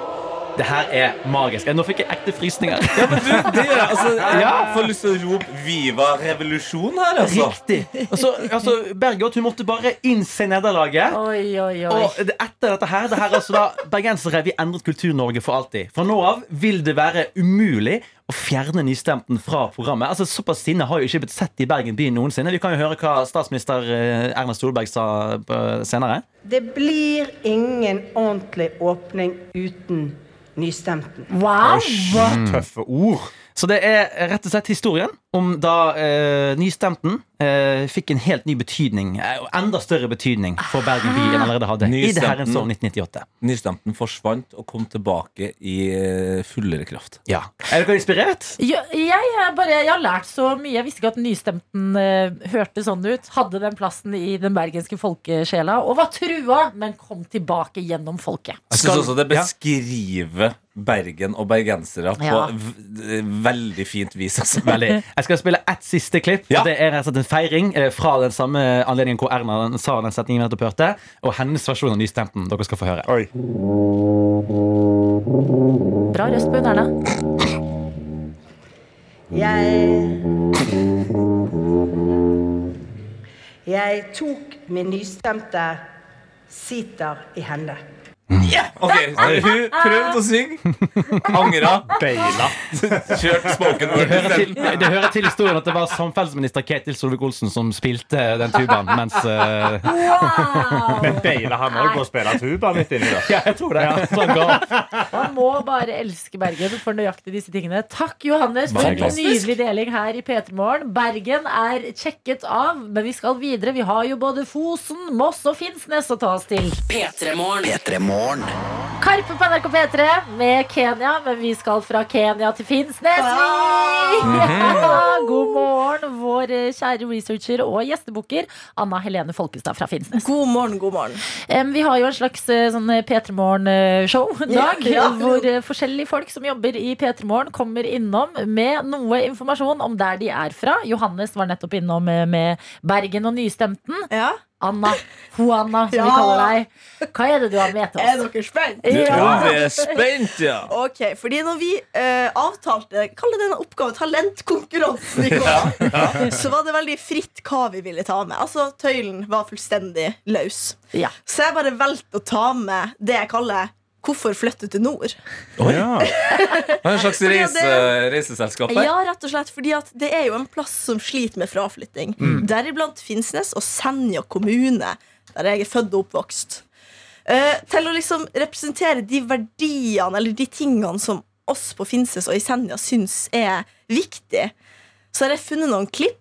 Det her er magisk. Nå fikk jeg ekte frysninger. Ja, men du, det. Altså, jeg får lyst til å rope 'Viva revolusjon' her, altså. Riktig. Altså, altså, Bergot hun måtte bare innse nederlaget. Oi, oi, oi. Og etter dette her, det her er altså da Bergensere, vi endret Kultur-Norge for alltid. Fra nå av vil det være umulig å fjerne nystemten fra programmet. Altså Såpass sinne har jo ikke blitt sett i Bergen by noensinne. Vi kan jo høre hva statsminister eh, Erna Solberg sa eh, senere. Det blir ingen ordentlig åpning uten nystemten. Wow! Tøffe ord. Så det er rett og slett historien om da eh, nystemten eh, fikk en helt ny betydning. eh, enda større betydning for Bergen by enn allerede hadde. I det herrens år 1998. Nystemten forsvant og kom tilbake i eh, fullere kraft. Ja. Er dere inspirert? Ja, jeg, er bare, jeg har lært så mye. Jeg visste ikke at nystemten eh, hørte sånn ut. Hadde den plassen i den bergenske folkesjela og var trua, men kom tilbake gjennom folket. Jeg Skal- synes også det ja. beskriver Bergen og bergensere på Ja. v veldig fint vis. Altså. Veldig. Jeg skal spille ett siste klipp. Ja. Og Det er en feiring eh, fra den samme anledningen hvor Erna sa den setningen vi nettopp hørte, og hennes versjon av nystemten. Dere skal få høre. Oi. Bra røst på hun Erna. Jeg Jeg tok min nystemte sitar i hende. Ok, så Hun prøvde å synge, angra, Beila. kjørt spoken Det word. hører, til, det hører til historien at det var samferdselsminister Ketil Solvik-Olsen som spilte den tubaen, mens eh, Men beila han òg på å spille tuba midt inni der. Ja, jeg tror det. Ja. Sånn. Man må bare elske Bergen for nøyaktig disse tingene. Takk, Johannes, for en nydelig deling her i P3 Morgen. Bergen er sjekket av, men vi skal videre. Vi har jo både Fosen, Moss og Finnsnes å ta oss til. P3 Morgen. P3 Morgen. Karpe på NRK P3 med Kenya, men vi skal fra Kenya til Finnsnes. Ja, god morgen, vår eh, kjære researcher og gjestebooker Anna Helene Folkestad fra Finnsnes. God morgen, god morgen. Vi har jo en slags eh, sånn P3 Morgen-show i dag. Ja, ja. Hvor eh, forskjellige folk som jobber i P3 Morgen, kommer innom med noe informasjon om der de er fra. Johannes var nettopp innom eh, med Bergen og Nystemten. Ja. Anna, Hoanna, som vi kaller deg. Hva er det du har med til oss? Er dere spent? Ja. Vi er spent, ja. Ok, fordi når vi uh, avtalte Kall det denne oppgaven talentkonkurransen i går, så var det veldig fritt hva vi ville ta med. Altså, Tøylen var fullstendig løs. Ja. Så jeg bare valgte å ta med det jeg kaller 'Hvorfor flytte til nord'. Ja. Det er en slags reise, reiseselskap der? Ja, rett og slett, fordi det er jo en plass som sliter med fraflytting. Deriblant Finnsnes og Senja kommune, der jeg er født og oppvokst. Eh, til å liksom representere de verdiene eller de tingene som oss på Finnsnes og i Senja syns er viktig, så har jeg funnet noen klipp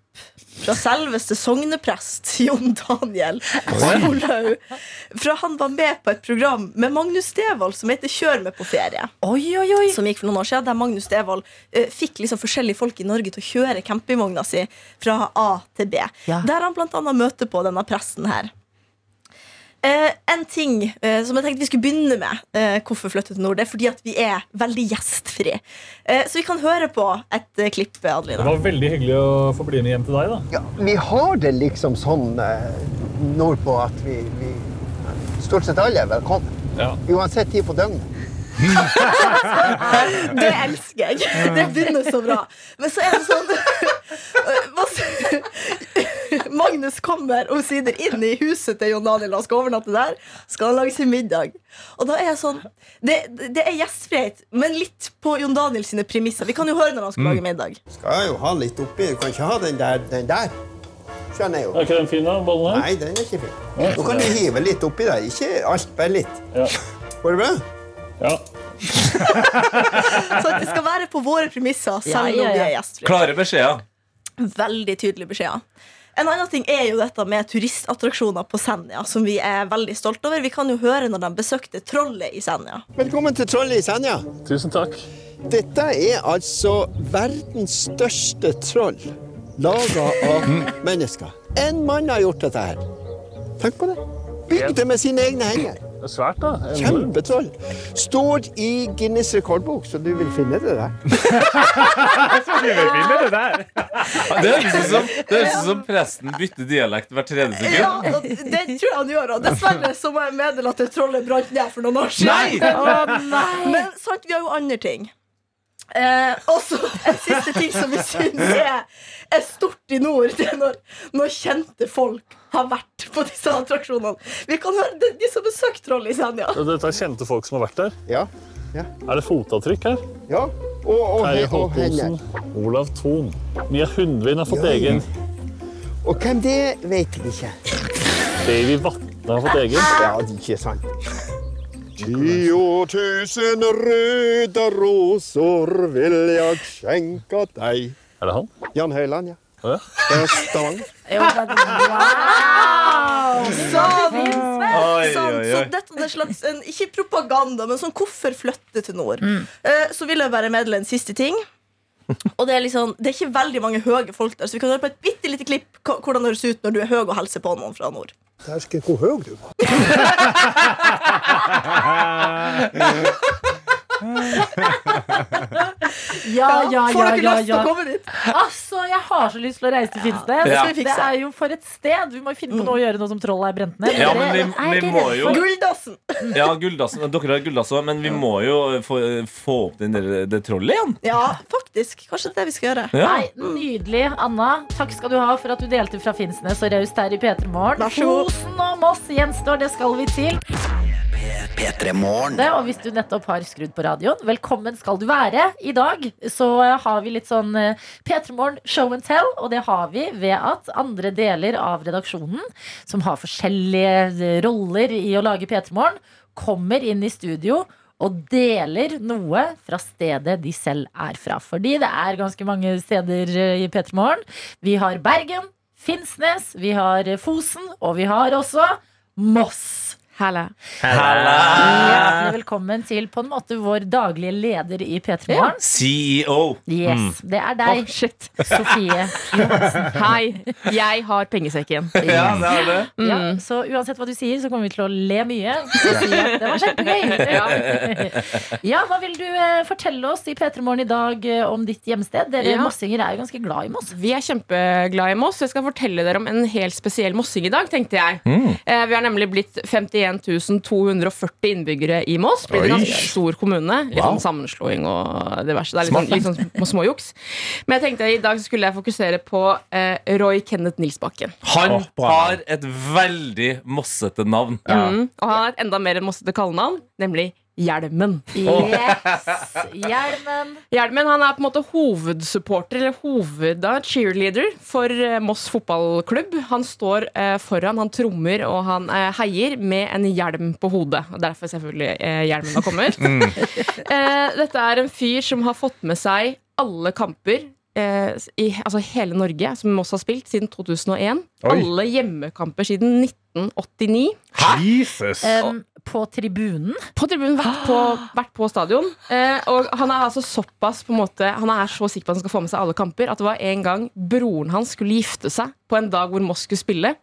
fra selveste sogneprest Jon Daniel Solhaug. Fra han var med på et program med Magnus Devold som heter Kjør med på ferie Oi, oi, oi. som gikk for noen år siden, der Magnus Devold eh, fikk liksom forskjellige folk i Norge til å kjøre campingvogna si fra A til B. Ja. Der han annet møter på denne presten her. Eh, en ting eh, som jeg tenkte vi skulle begynne med, eh, hvorfor flytte til nord, det er fordi at vi er veldig gjestfri. Eh, så vi kan høre på et eh, klipp, Adeline. Det var veldig hyggelig å få bli med hjem til deg. da. Ja, vi har det liksom sånn eh, nordpå at vi, vi Stort sett alle er velkommen. Ja. Uansett tid på døgnet. Det elsker jeg. Det begynner så bra. Men så er det sånn Magnus kommer omsider inn i huset til Jon Daniel og skal overnatte der. Skal han lage sin middag. Og da er jeg sånn Det, det er gjestfrihet, men litt på Jon Daniel sine premisser. Vi kan jo høre når han skal lage middag. Skal jeg jo ha litt oppi. Du kan ikke ha den der. Den der. Skjønner jeg jo. Er ikke den fin, da? Bollen her? Nei, den er ikke fin. Nå kan du hive litt oppi der. Ikke alt, bare litt. Ja. Går det bra? ja. Så det skal være på våre premisser, selv Ja, ja, om vi er gjestfrie. Klare beskjeder. Veldig tydelige beskjeder. En annen ting er jo dette med turistattraksjoner på Senja, som vi er veldig stolte over. Vi kan jo høre når de besøkte Trollet i Senja. Velkommen til Trollet i Senja. Tusen takk. Dette er altså verdens største troll laga av mennesker. En mann har gjort dette her. Tenk på det. Bygd det med sine egne hender. Det er svært, da. En Kjempetroll. Står i Guinness rekordbok, så du vil finne det der. så du vil finne det der. Det høres ut som, som presten bytter dialekt hvert tredje sekund. Ja, det tror jeg han gjør. Og dessverre så må jeg meddele at det trollet brant ned for noen år siden. Nei! Men sant, vi har jo andre ting. Eh, også en siste ting som vi syns er, er stort i nord, det er når, når kjente folk har vært på disse attraksjonene. Vi kan høre de, de som besøkte Troll i Senja. Dette er kjente folk som har vært der. Ja. ja. Er det fotavtrykk her? ja. Og, og, Terje og Olav Thon. Mia Hundvin har fått Ja, ja. egen. Og hvem det vet jeg ikke. Davy Vatne har fått egen. Ja, det er ikke sant. Tio tusen røde roser vil jeg skjenke deg. Er det han? Jan Høiland, ja. Ja. Fra Stavanger. Wow! Så vinsvett! Så dette er en slags, en, ikke propaganda, men sånn hvorfor flytte til nord? Eh, så vil jeg bare meddele en siste ting. Og det er liksom, det er ikke veldig mange høye folk der, så vi kan høre på et bitte lite klipp hvordan det høres ut når du er høy og hilser på noen fra nord. Dæsken, hvor høy du var. Ja, ja, ja. Får dere ja, lyst til å ja. komme dit? Altså, jeg har så lyst til å reise til Finnsnes. det Det er jo for et sted. Vi må finne på noe å gjøre nå som trollet er brent ned. Ja, men vi, vi må jo for. Gulldassen! Ja, gulldassen. Dere har gulldass også, men vi må jo få, få opp den der, det trollet igjen. Ja, faktisk. Kanskje det er det vi skal gjøre. Ja. Nei, Nydelig. Anna, takk skal du ha for at du delte fra Finnsnes og raust her i P3 Morgen. Fosen og Moss gjenstår, det skal vi til. P3 Morgen. Det, og hvis du nettopp har skrudd på radioen, velkommen skal du være. I dag så har vi litt sånn eh, P3 Morgen show and tell, og det har vi ved at andre deler av redaksjonen, som har forskjellige eh, roller i å lage P3 Morgen, kommer inn i studio og deler noe fra stedet de selv er fra. Fordi det er ganske mange steder eh, i P3 Morgen. Vi har Bergen, Finnsnes, vi har Fosen, og vi har også Moss. Halla. Hjertelig velkommen til på en måte vår daglige leder i P3 Morgen. CEO. Yes, det er deg, oh, shit. Sofie Johansen. Hei, jeg har pengesekken. Ja, det er det. Ja, så uansett hva du sier, så kommer vi til å le mye. Si det var kjempegøy. Ja. ja, hva vil du eh, fortelle oss i P3 Morgen i dag eh, om ditt hjemsted? Dere Ja. mossinger er jo ganske glad i Moss. Vi er kjempeglade i Moss. Jeg skal fortelle dere om en helt spesiell mossing i dag, tenkte jeg. Mm. vi har nemlig blitt 51 240 innbyggere i Moss. Blir en ganske stor kommune. Litt Wow. sånn sammenslåing og diverse. Det er litt sånn, litt sånn små- småjuks. Men jeg tenkte i dag skulle jeg fokusere på eh, Roy Kenneth Nilsbakken. Han har et veldig mossete navn. Mm, og han har et enda mer mossete kallenavn, nemlig Hjelmen. Yes, Hjelmen. Hjelmen han er på en måte hovedsupporter, eller hoved, cheerleader, for eh, Moss fotballklubb. Han står eh, foran, han trommer og han eh, heier med en hjelm på hodet. Derfor selvfølgelig eh, hjelmen har kommet. eh, dette er en fyr som har fått med seg alle kamper. eh, I altså hele Norge, som Moss har spilt siden 2001. Oi. Alle hjemmekamper siden 1989. Jesus! Em, på tribunen. På tribunen, vært på, vært på stadion. Eh, og han er altså såpass på en måte Han er så sikker på at han skal få med seg alle kamper at det var en gang broren hans skulle gifte seg på en dag hvor Moss skulle spille.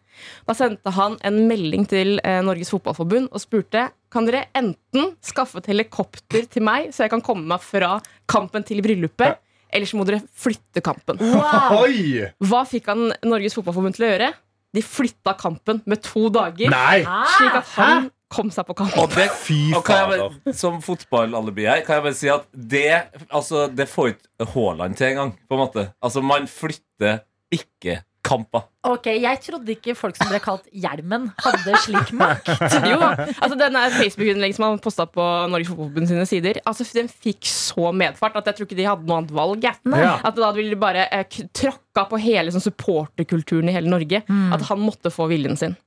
Da sendte han en melding til eh, Norges Fotballforbund og spurte Kan dere enten skaffe et helikopter til meg, så jeg kan komme meg fra kampen til bryllupet, eller så må dere flytte kampen. Wow. Oi! Hva fikk han Norges Fotballforbund til å gjøre? De flytta kampen med to dager, Nei. slik at han kom seg på kamp. Og, det, og kan jeg bare, som fotballalibi her, kan jeg bare si at det, altså, det får ikke Haaland til engang. På en måte. Altså, man flytter ikke kamper. Ok, Jeg trodde ikke folk som ble kalt Hjelmen, hadde slik makt. jo, altså denne Facebook-innlegg som han posta på Norges Fotballforbund sine sider, altså den fikk så medfart at jeg tror ikke de hadde noe annet valg. Ja. At da ville de bare eh, tråkka på hele sånn, supporterkulturen i hele Norge. At han måtte få viljen sin.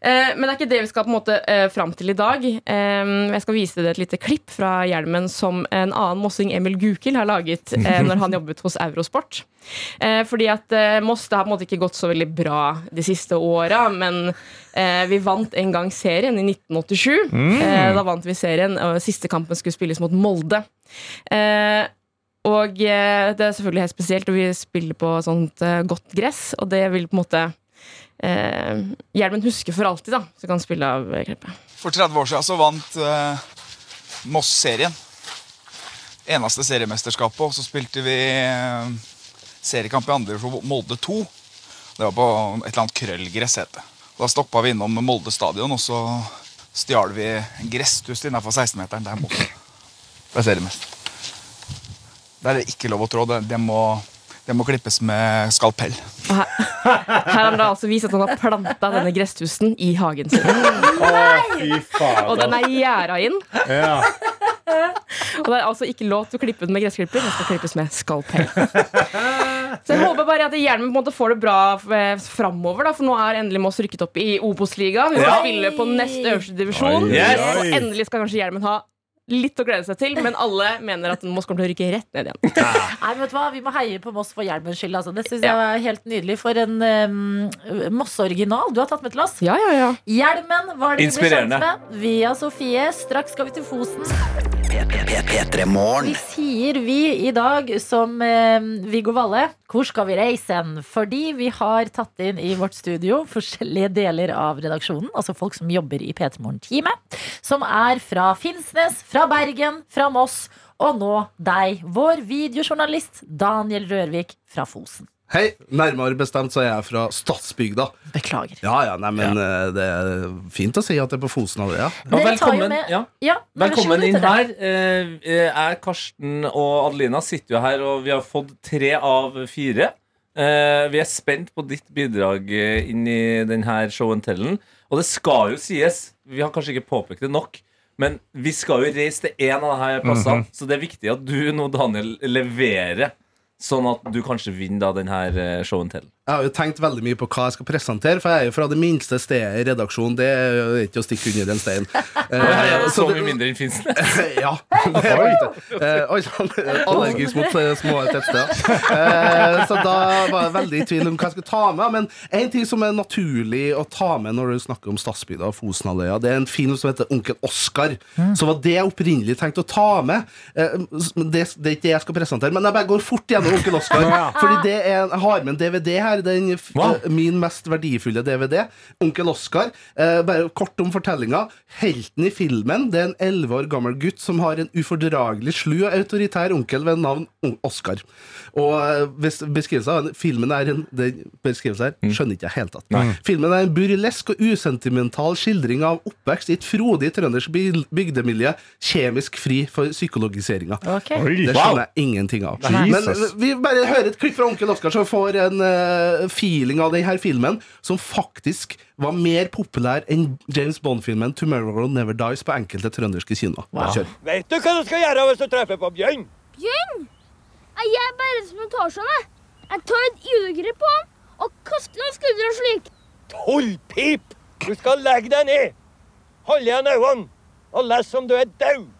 Eh, men det er ikke det vi skal på en måte eh, fram til i dag. Eh, jeg skal vise dere et lite klipp fra hjelmen som en annen mossing, Emil Gukild, har laget eh, når han jobbet hos Eurosport. Fordi at Moss det har på en måte ikke gått så veldig bra de siste åra, men vi vant en gang serien i 1987. Mm. Da vant vi serien, og siste kampen skulle spilles mot Molde. Og det er selvfølgelig helt spesielt, og vi spiller på sånt godt gress, og det vil på en måte eh, Hjelmen husker for alltid, da. Så kan spille av eh, klippet. For 30 år siden så vant eh, Moss serien. Eneste seriemesterskapet. Og så spilte vi eh, seriekamp i andre for Molde 2. Det var på et eller annet krøllgress, het. Da stoppa vi innom Molde stadion, og så stjal vi en gresstust innafor 16-meteren. Der Moss ble seriemester. Der er det ikke lov å trå. Det, det, må, det må klippes med skalpell. Her har han da altså vist at han har planta denne gresstusten i hagen sin. Fy fader. Og den er gjerda inn. Ja. Og det er altså ikke lov til å klippe den med gressklipper. Den skal klippes med skalpell. Så jeg håper bare at Hjelmen på en måte får det bra eh, framover. Da, for nå er endelig Moss rykket opp i Obos-ligaen. Vi skal Ja. spille på nest øverste divisjon. Yes. Og endelig skal kanskje Hjelmen ha litt å glede seg til, men alle mener at Moss kommer til å rykke rett ned igjen. Nei, vet du hva? Vi må heie på Moss for hjelmens skyld. Altså. Det synes jeg er helt nydelig. For en um, Moss-original du har tatt med til oss. Ja, ja, ja. Hjelmen var det vi ble kjent med via Sofie. Straks skal vi til Fosen. P -p -p Vi sier vi i dag som eh, Viggo Valle. Hvor skal vi reise? Fordi vi har tatt inn i vårt studio forskjellige deler av redaksjonen. Altså folk som jobber i P3 Morgen-teamet. Som er fra Finnsnes, fra Bergen, fra Moss. Og nå deg, vår videojournalist Daniel Rørvik fra Fosen. Hei, nærmere bestemt så er jeg fra Stadsbygda. Beklager. Ja, ja, nei, men ja. det er fint å si at det er på Fosen av det, ja. Velkommen, ja. Ja, velkommen inn her. Eh, Jeg, Karsten og Adelina sitter jo her, og vi har fått tre av fire. Eh, Vi er spent på ditt bidrag eh, inn i denne show and tellen. Og det skal jo sies, vi har kanskje ikke påpekt det nok, men vi skal jo reise til en av disse plassene, Mhm. så det er viktig at du nå, Daniel, leverer sånn at du kanskje vinner da den her showen show and tell? Jeg har jo tenkt veldig mye på hva jeg skal presentere, for jeg er jo fra det minste stedet i redaksjonen. Det er jo ikke å stikke under en stein. Uh, Så det- mye mindre enn Finnsnes. ja, det er. Eh, Oi sann, allergisk mot eh, små tettsteder. Uh, så da var jeg veldig i tvil om hva jeg skulle ta med. Men en ting som er naturlig å ta med når du snakker om Stadsbygda og Fosenhalvøya, det er en film som heter Onkel Oskar. Så var det jeg opprinnelig tenkte å ta med. Uh, Det, det er ikke det jeg skal presentere, men jeg bare går fort gjennom Onkel Oskar. Ja. Fordi det er, jeg har med en DVD her. Den, f- eh, min mest verdifulle DVD. Onkel Oskar. Eh, bare kort om fortellinga. Helten i filmen Det er en elleve år gammel gutt som har en ufordragelig slu og autoritær onkel ved navn Oskar. Og eh, beskrivelsen av filmen er en den beskrivelsen her skjønner ikke jeg helt tatt. Nei. Filmen er en burlesk og usentimental skildring av oppvekst i et frodig trøndersk by- bygdemiljø, kjemisk fri for psykologiseringa. Okay. Det skjønner jeg ingenting av. Men vi bare hører et klipp fra onkel Oskar, så får en eh, feeling av denne filmen, som faktisk var mer populær enn James Bond-filmen 'Tomorrow Never Dies' på enkelte trønderske kinoer. Wow. Vet du hva du skal gjøre hvis du treffer på bjørn? Bjørn? Jeg er bare som en Tarzan, jeg. Tar et julegrep på han og kaster han og slik. Tullpip! Du skal legge deg ned, holde igjen øynene og lese som du er død.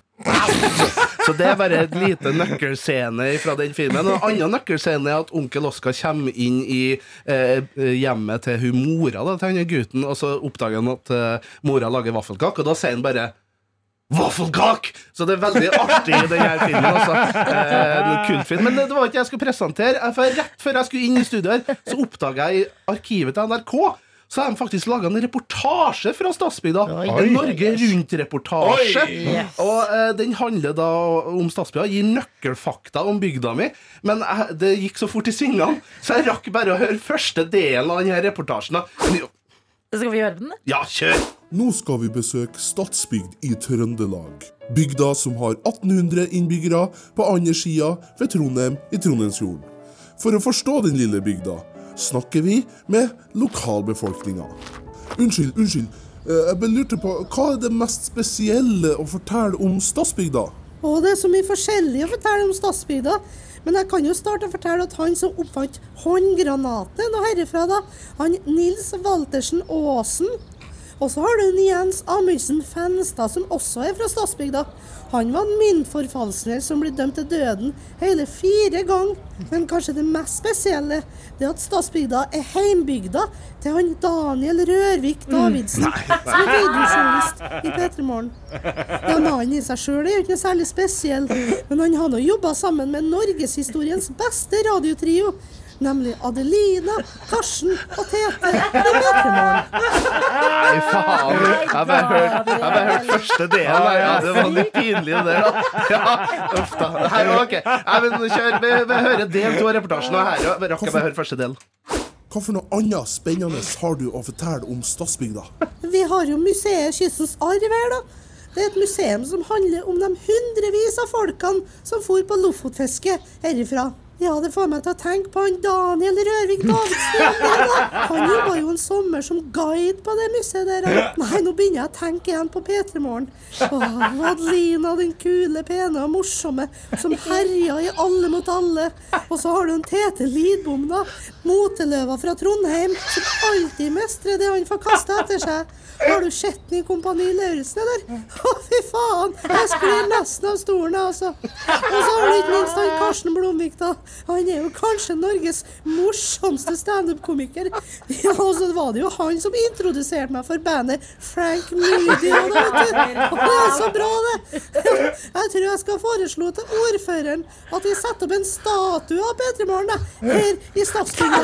Så det er bare et lite nøkkelscene fra den filmen. Og En annen nøkkelscene er at onkel Oskar kommer inn i eh, hjemmet til hun mora da, til han gutten, og så oppdager han at eh, mora lager vaffelkake, og da sier han bare Vaffelkake! Så det er veldig artig i denne filmen. Altså. Eh, kultfilm. Men det, var ikke jeg skulle presentere. Eh, For rett før jeg skulle inn i studio så oppdaga jeg arkivet til NRK så har de faktisk laga en reportasje fra Stadsbygda. En Norge Rundt-reportasje. Yes. Og eh, Den handler da om Stadsbygda, gir nøkkelfakta om bygda mi. Men jeg, det gikk så fort i svingene, så jeg rakk bare å høre første delen av denne reportasjen. Skal vi gjøre den? Ja, kjør! Nå skal vi besøke Stadsbygd i Trøndelag. Bygda som har 1800 innbyggere på andre sida ved Trondheim i Trondheimsfjorden. For å forstå den lille bygda snakker vi med lokalbefolkninga. Unnskyld, unnskyld. Eh, Jeg bare lurte på, Hva er det mest spesielle å fortelle om Stadsbygda? Å, det er så mye forskjellig å fortelle om Stadsbygda. Men jeg kan jo starte å fortelle at han som oppfant håndgranaten herifra, da, han Nils Waltersen Aasen. Og så har du Jens Amundsen Fenstad, som også er fra Stadsbygda. Han var en myntforfalskner som ble dømt til døden hele fire ganger. Men kanskje det mest spesielle det er at Stadsbygda er heimbygda til han Daniel Rørvik Davidsen, Nei, nei. som er videojournalist i P3 Morgen. Ja, Mannen i seg sjøl er ikke noe særlig spesiell, men han har nå jobba sammen med norgeshistoriens beste radiotrio. Nemlig Adelina, Karsten og Tete i P3 Morgen. Nei, faen. Jeg har bare hørt, jeg bare hørt første delen. da. Ja, det var litt pinlig, det der. Ja, uff da. Her, ok. Nei, men kjør. Vi, vi hører del to av reportasjen. Og her rakk jeg bare høre første del. Hva for noe annet spennende har du å fortelle om Stadsbygda? Vi har jo museet Kystens arv her, da. Det er et museum som handler om de hundrevis av folkene som for på lofotfiske herifra. Ja, det får meg til å tenke på han Daniel Rørvik Davidsen. Han jobba jo en sommer som guide på det museet der. Nei, nå begynner jeg å tenke igjen på P3 Morgen. Adelina, den kule, pene og morsomme som herja i Alle mot alle. Og så har du en Tete Lidbom, da. Moteløva fra Trondheim, som alltid mestrer det han får kasta etter seg. Har du sett den i Kompani Lauritzen, eller? Å, fy faen! Jeg sklir nesten av stolen, jeg, altså. Og så har du ikke minst han Karsten Blomvik, da. Han er jo kanskje Norges morsomste standup-komiker. Ja, og så var det jo han som introduserte meg for bandet Frank Moody. Og det, vet du. Og det er så bra, det. Jeg tror jeg skal foreslå til ordføreren at vi setter opp en statue av P3 Morgen da, her i Stadsbygda.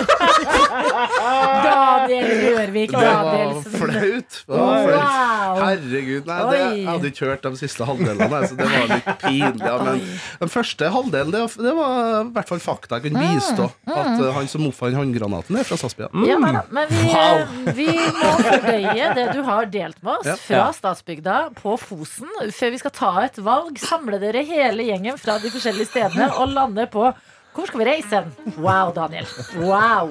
Daniel Rørvik Danielsen. Det var flaut. Wow. Herregud. Nei, det, jeg hadde ikke hørt de siste halvdelene, så det var litt pinlig. Ja, men den første halvdelen, det, var- det var i hvert fall fakta. Jeg kunne bistå at eh, han som oppfant håndgranaten, er fra Stadsbygda. Ja, men vi, Wow. vi må fordøye det du har delt med oss fra Statsbygda på Fosen. Før vi skal ta et valg, samle dere hele gjengen fra de forskjellige stedene og lande på hvor skal vi reise hen? Wow, Daniel. Wow.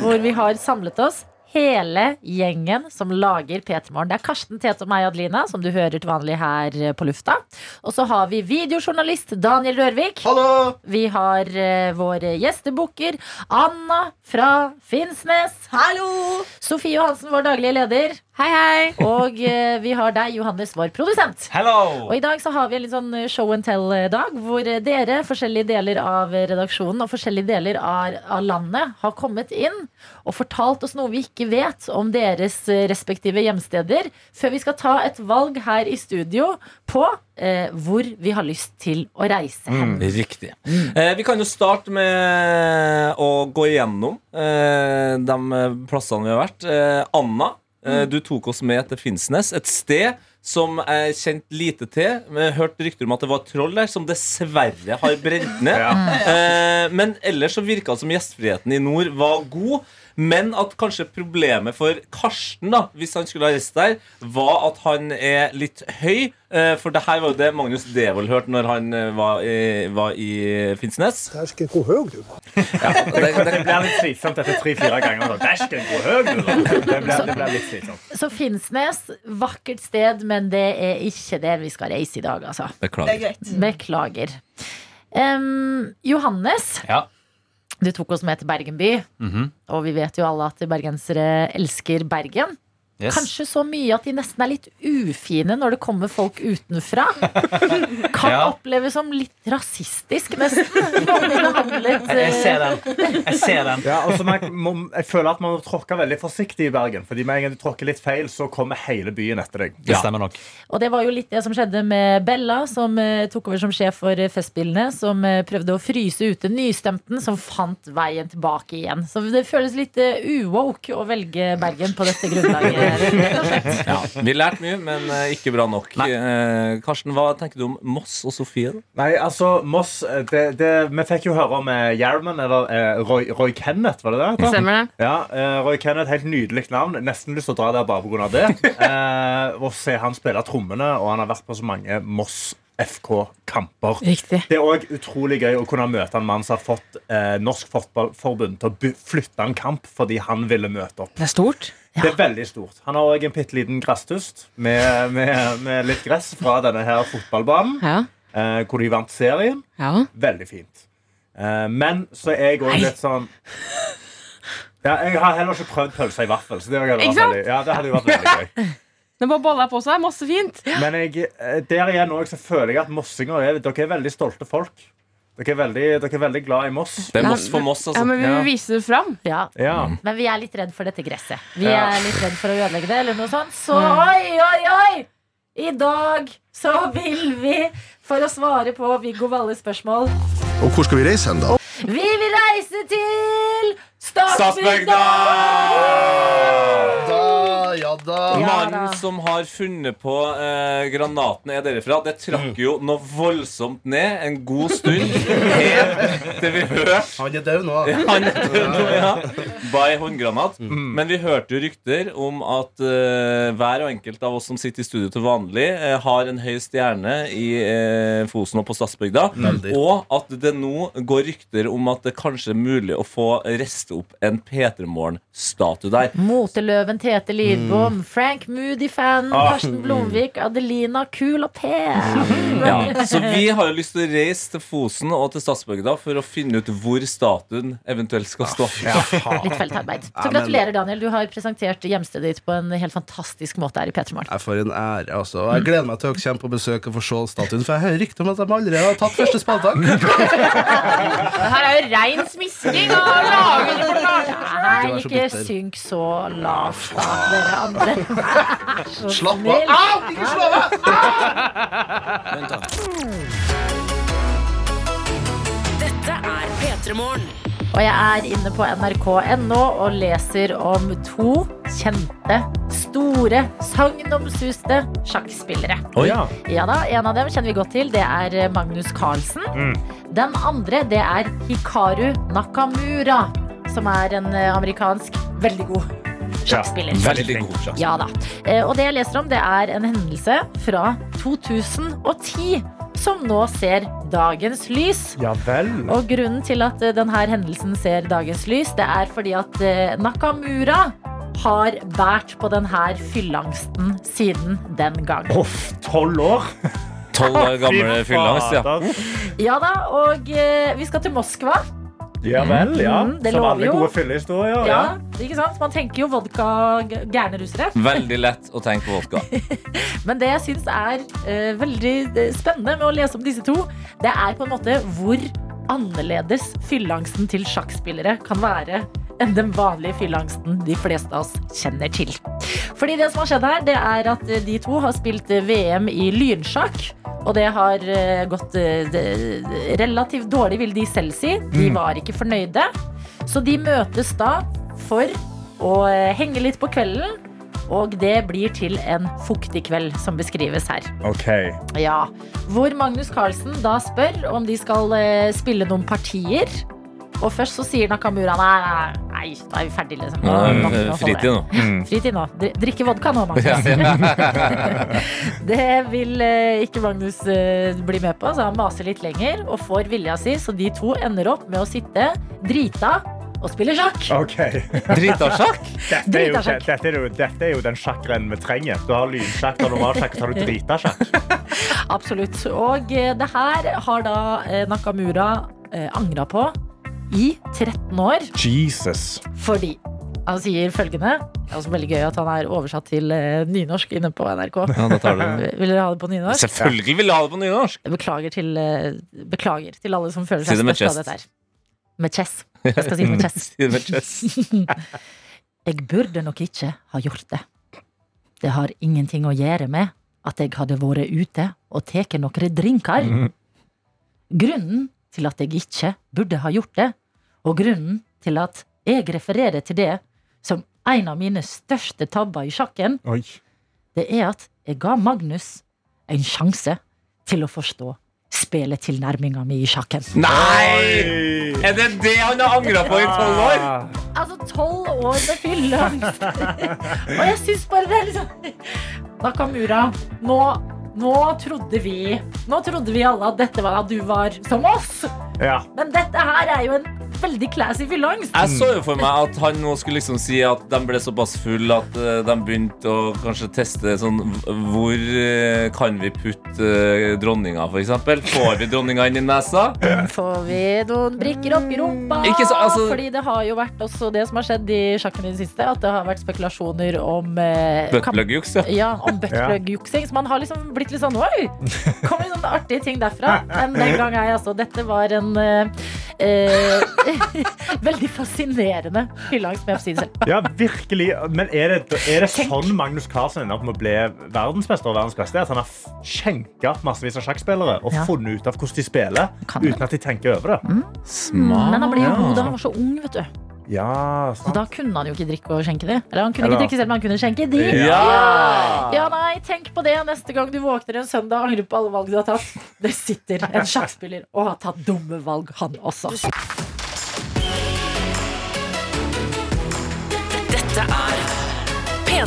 Hvor vi har samlet oss hele gjengen som lager P3 Morgen. Det er Karsten, Tete og meg, Adelina, som du hører til vanlig her eh, på lufta. Og så har vi videojournalist Daniel Rørvik. Hallo! Vi har eh, vår gjestebooker Anna fra Finnsnes. Hallo! Sofie Johansen, vår daglige leder. Hei, hei. Og eh, vi har deg, Johannes, vår produsent. Hello! Og i dag så har vi en litt sånn show and tell-dag, hvor eh, dere, forskjellige deler av redaksjonen og forskjellige deler av, av landet, har kommet inn og fortalt oss noe vi ikke vet om deres eh, respektive hjemsteder, før vi skal ta et valg her i studio på eh, hvor vi har lyst til å reise hen. Riktig. Eh, vi kan jo starte med å gå igjennom eh, de plassene vi har vært. Eh, Anna, eh, du tok oss med til Finnsnes, et sted som er kjent lite til. Vi hørte rykter om at det var troll der, som dessverre har brent ned. Ja. men ellers så virka det som gjestfriheten i nord var god. Men at kanskje problemet for Karsten, da hvis han skulle ha reist der, var at han er litt høy. Eh, For det her var jo det Magnus Devold hørte når han eh, var i, var i Finnsnes. Dæsken, hvor høy du var. Ja, det, det blir litt slitsomt etter tre-fire ganger. så, Dæsken, hvor høy du var. Det blir, litt slitsomt. Så Finnsnes, vakkert sted, men det er ikke det vi skal reise i dag, altså. Beklager. Er. Beklager. Um, Johannes, Ja. Du tok oss med til Bergen by. Mhm. Og vi vet jo alle at bergensere elsker Bergen. Yes. Kanskje så mye at de nesten er litt ufine når det kommer folk utenfra. Kan Ja. oppleves som litt rasistisk, nesten. De Jeg, jeg ser den. Jeg ser den. Ja, altså, så man, må, jeg føler at man tråkker tråkke veldig forsiktig i Bergen. Fordi med en gang du tråkker litt feil, så kommer hele byen etter deg. Det stemmer nok. Og det var jo litt det som skjedde med Bella, som uh, tok over som sjef for eh, Festspillene. Som uh, prøvde å fryse ute nystemten, som fant veien tilbake igjen. Så det føles litt uh, uwoke å velge Bergen på dette grunnlaget. Ja, vi lærte mye, men eh, ikke bra nok. Eh, Karsten, hva tenker du om Moss og Sofie? Nei, altså, Moss det, det, Vi fikk jo høre om eh, Yarman, eller eh, Roy, Roy Kenneth, var det det? Stemmer det. Ja, eh, Roy Kenneth, Helt nydelig navn. Nesten lyst til å dra der bare pga. det. Eh, og se han spille trommene, og han har vært på så mange Moss FK-kamper. Det er òg utrolig gøy å kunne møte en mann som har fått eh, Norsk Fotballforbund til å flytte en kamp fordi han ville møte opp. Det er stort. Det er veldig stort. Han har òg en bitte liten gresstust med, med, med litt gress fra denne her fotballbanen, Ja. eh, hvor de vant serien. Ja. Veldig fint. Eh, men så er jeg òg litt sånn ja, Jeg har heller ikke prøvd pølse i vaffel. Så det, hadde vært veldig, ja, det hadde vært veldig gøy. Det bare baller på seg. Masse fint. Men jeg, eh, der igjen også, så føler jeg at mossinger er, dere er veldig stolte folk. Dere er veldig, dere er veldig glad i Moss. Det er Moss for Moss, altså. Ja, men vi vil vise det fram. Ja. Ja. Men vi er litt redd for dette gresset. Vi Ja. er litt redd for å ødelegge det, eller noe sånt. Så oi, oi, oi! I dag så vil vi, for å svare på Viggo Valles spørsmål Og hvor skal vi reise hen, da? Vi vil reise til Statsbygda! Da, ja da. Mannen som har funnet på eh, granaten er derifra. Det trakk jo noe voldsomt ned en god stund. Helt til vi hørte Han er død nå. Ja, Han er død nå, ja. By håndgranat. Men vi hørte jo rykter om at eh, hver og enkelt av oss som sitter i studio til vanlig, eh, har en høy stjerne i eh, Fosen og på Stadsbygda. Veldig. Og at det nå går rykter om at det kanskje er mulig å få reste opp en P3 Morgen-statue der. Moteløven Tete Lidbom, Frank Moody-fan, Ah. Karsten Blomvik, Adelina Kul og pen. Ja, så vi har jo lyst til å reise til Fosen og til Stadsbygda for å finne ut hvor statuen eventuelt skal stå. Litt feltarbeid. Så gratulerer, Daniel. Du har presentert hjemstedet ditt på en helt fantastisk måte her i P3 Morgen. Får en ære, altså. Jeg gleder meg til å komme på besøk og få se statuen, for jeg hører rykter om at de allerede har tatt første spadetak. Det her er jo rein smisking og reportasje. Nei, Ikke synk så lavt, da, dere andre. Slapp av. Au! Ikke slå meg! Dette er P3 Morgen. Og jeg er inne på nrk.no og leser om to kjente, store, sagnomsuste sjakkspillere. Oh, Ja. Ja da, En av dem kjenner vi godt til. Det er eh, Magnus Carlsen. Mm. Den andre det er Hikaru Nakamura, som er en eh, amerikansk veldig god sjakkspiller. Veldig god sjakk. Ja da. Eh, Og det jeg leser om, det er en hendelse fra 2010 som nå ser dagens lys. Ja vel. Og grunnen til at eh, denne hendelsen ser dagens lys, det er fordi at eh, Nakamura har båret på denne fyllangsten siden den gang. Uff, tolv år? Tolv år gamle fyllangst, ja. Ja da, og vi skal til Moskva. Ja vel, ja. Mm, det Som lover alle jo. gode fyllehistorier. Ja, Ja. ikke sant? Man tenker jo vodka gærne russere. Veldig lett å tenke på vodka. Men det jeg syns er uh, veldig eh, spennende med å lese om disse to, det er på en måte hvor annerledes fylleangsten til sjakkspillere kan være enn den vanlige fylleangsten de fleste av oss kjenner til. Fordi det som har skjedd her, det er at eh, de to har spilt eh, VM i lynsjakk. Og det har eh, gått relativt dårlig, vil de selv si. De Mm. var ikke fornøyde. Så de møtes da for å henge litt på kvelden. Og det blir til en fuktig kveld, som beskrives her. Ok. Ja, Hvor Magnus Carlsen da spør om de skal eh, spille noen partier. Og først så sier Nakamura nei, nei, nei, da er vi ferdig liksom. Nå Nei, Nå- nå fritid det. nå. Fritid nå. Dri- Drikke vodka nå, Magnus. Ja, det vil eh, ikke Magnus eh, bli med på, så han maser litt lenger og får vilja si. Så de to ender opp med å sitte drita og spiller sjakk. Okay. Drita sjakk? Dette er, jo, dette, er jo, dette er jo den sjakkrennen vi trenger. Du har lynsjakk, og normalsjakk, og så har du drita sjakk. Absolutt. Og eh, det her har da eh, Nakamura eh, angra på i 13 år. Jesus. Fordi han sier følgende Det er også veldig gøy at han er oversatt til nynorsk inne på NRK. Ja, da tar det. Vil dere ha det på nynorsk? Selvfølgelig vil jeg ha det på nynorsk! Beklager til, beklager til alle som føler Si seg det med størst av dette her. Med chess. Jeg skal si det med chess. Si det med chess. Jeg burde nok ikke ha gjort det. Det har ingenting å gjøre med at jeg hadde vært ute og tatt noen drinker. Grunnen til at jeg ikke burde ha gjort det, og grunnen til at jeg refererer til det som en av mine største tabber i sjakken, Oi. det er at jeg ga Magnus en sjanse til å forstå spilletilnærminga mi i sjakken. Nei! Er det det han har angra på i tolv år? Altså tolv år med fylleangst. og jeg syns bare det er liksom Nakamura, nå, nå trodde vi Nå trodde vi alle at dette var at du var som oss. Ja. Men dette her er jo en veldig classy fyllangst. Jeg så jo for meg at han nå skulle liksom si at de ble såpass full at eh, de begynte å kanskje teste sånn Hvor eh, kan vi putte eh, dronninga, for eksempel? Får vi dronninga inn i nesa? Får vi noen brikker opp i rumpa? Ikke så- altså- Fordi det har jo vært også det som har skjedd i sjakken i det siste, at det har vært spekulasjoner om eh, Buttplug-juks, ja. Ja, om buttplug-juksing. Så man har liksom blitt litt sånn Oi! Kommer det sånne artige ting derfra? Men den gang er jeg altså Dette var en eh, veldig fascinerende fylleangst, med selv. Ja, virkelig. Men er det, er det sånn Magnus Carlsen ender opp med å bli verdensmester og verdens beste? At han har skjenka massevis av sjakkspillere og Ja. funnet ut av hvordan de spiller, uten at de tenker over det? Men han ble jo god da han var så ung, vet du. Ja, Så da kunne han jo ikke drikke og skjenke de. Eller han kunne Eller- ikke drikke selv, men han kunne skjenke de. Ja! Ja, nei, tenk på det neste gang du våkner en søndag og angrer på alle valg du har tatt. Det sitter en sjakkspiller og har tatt dumme valg, han også.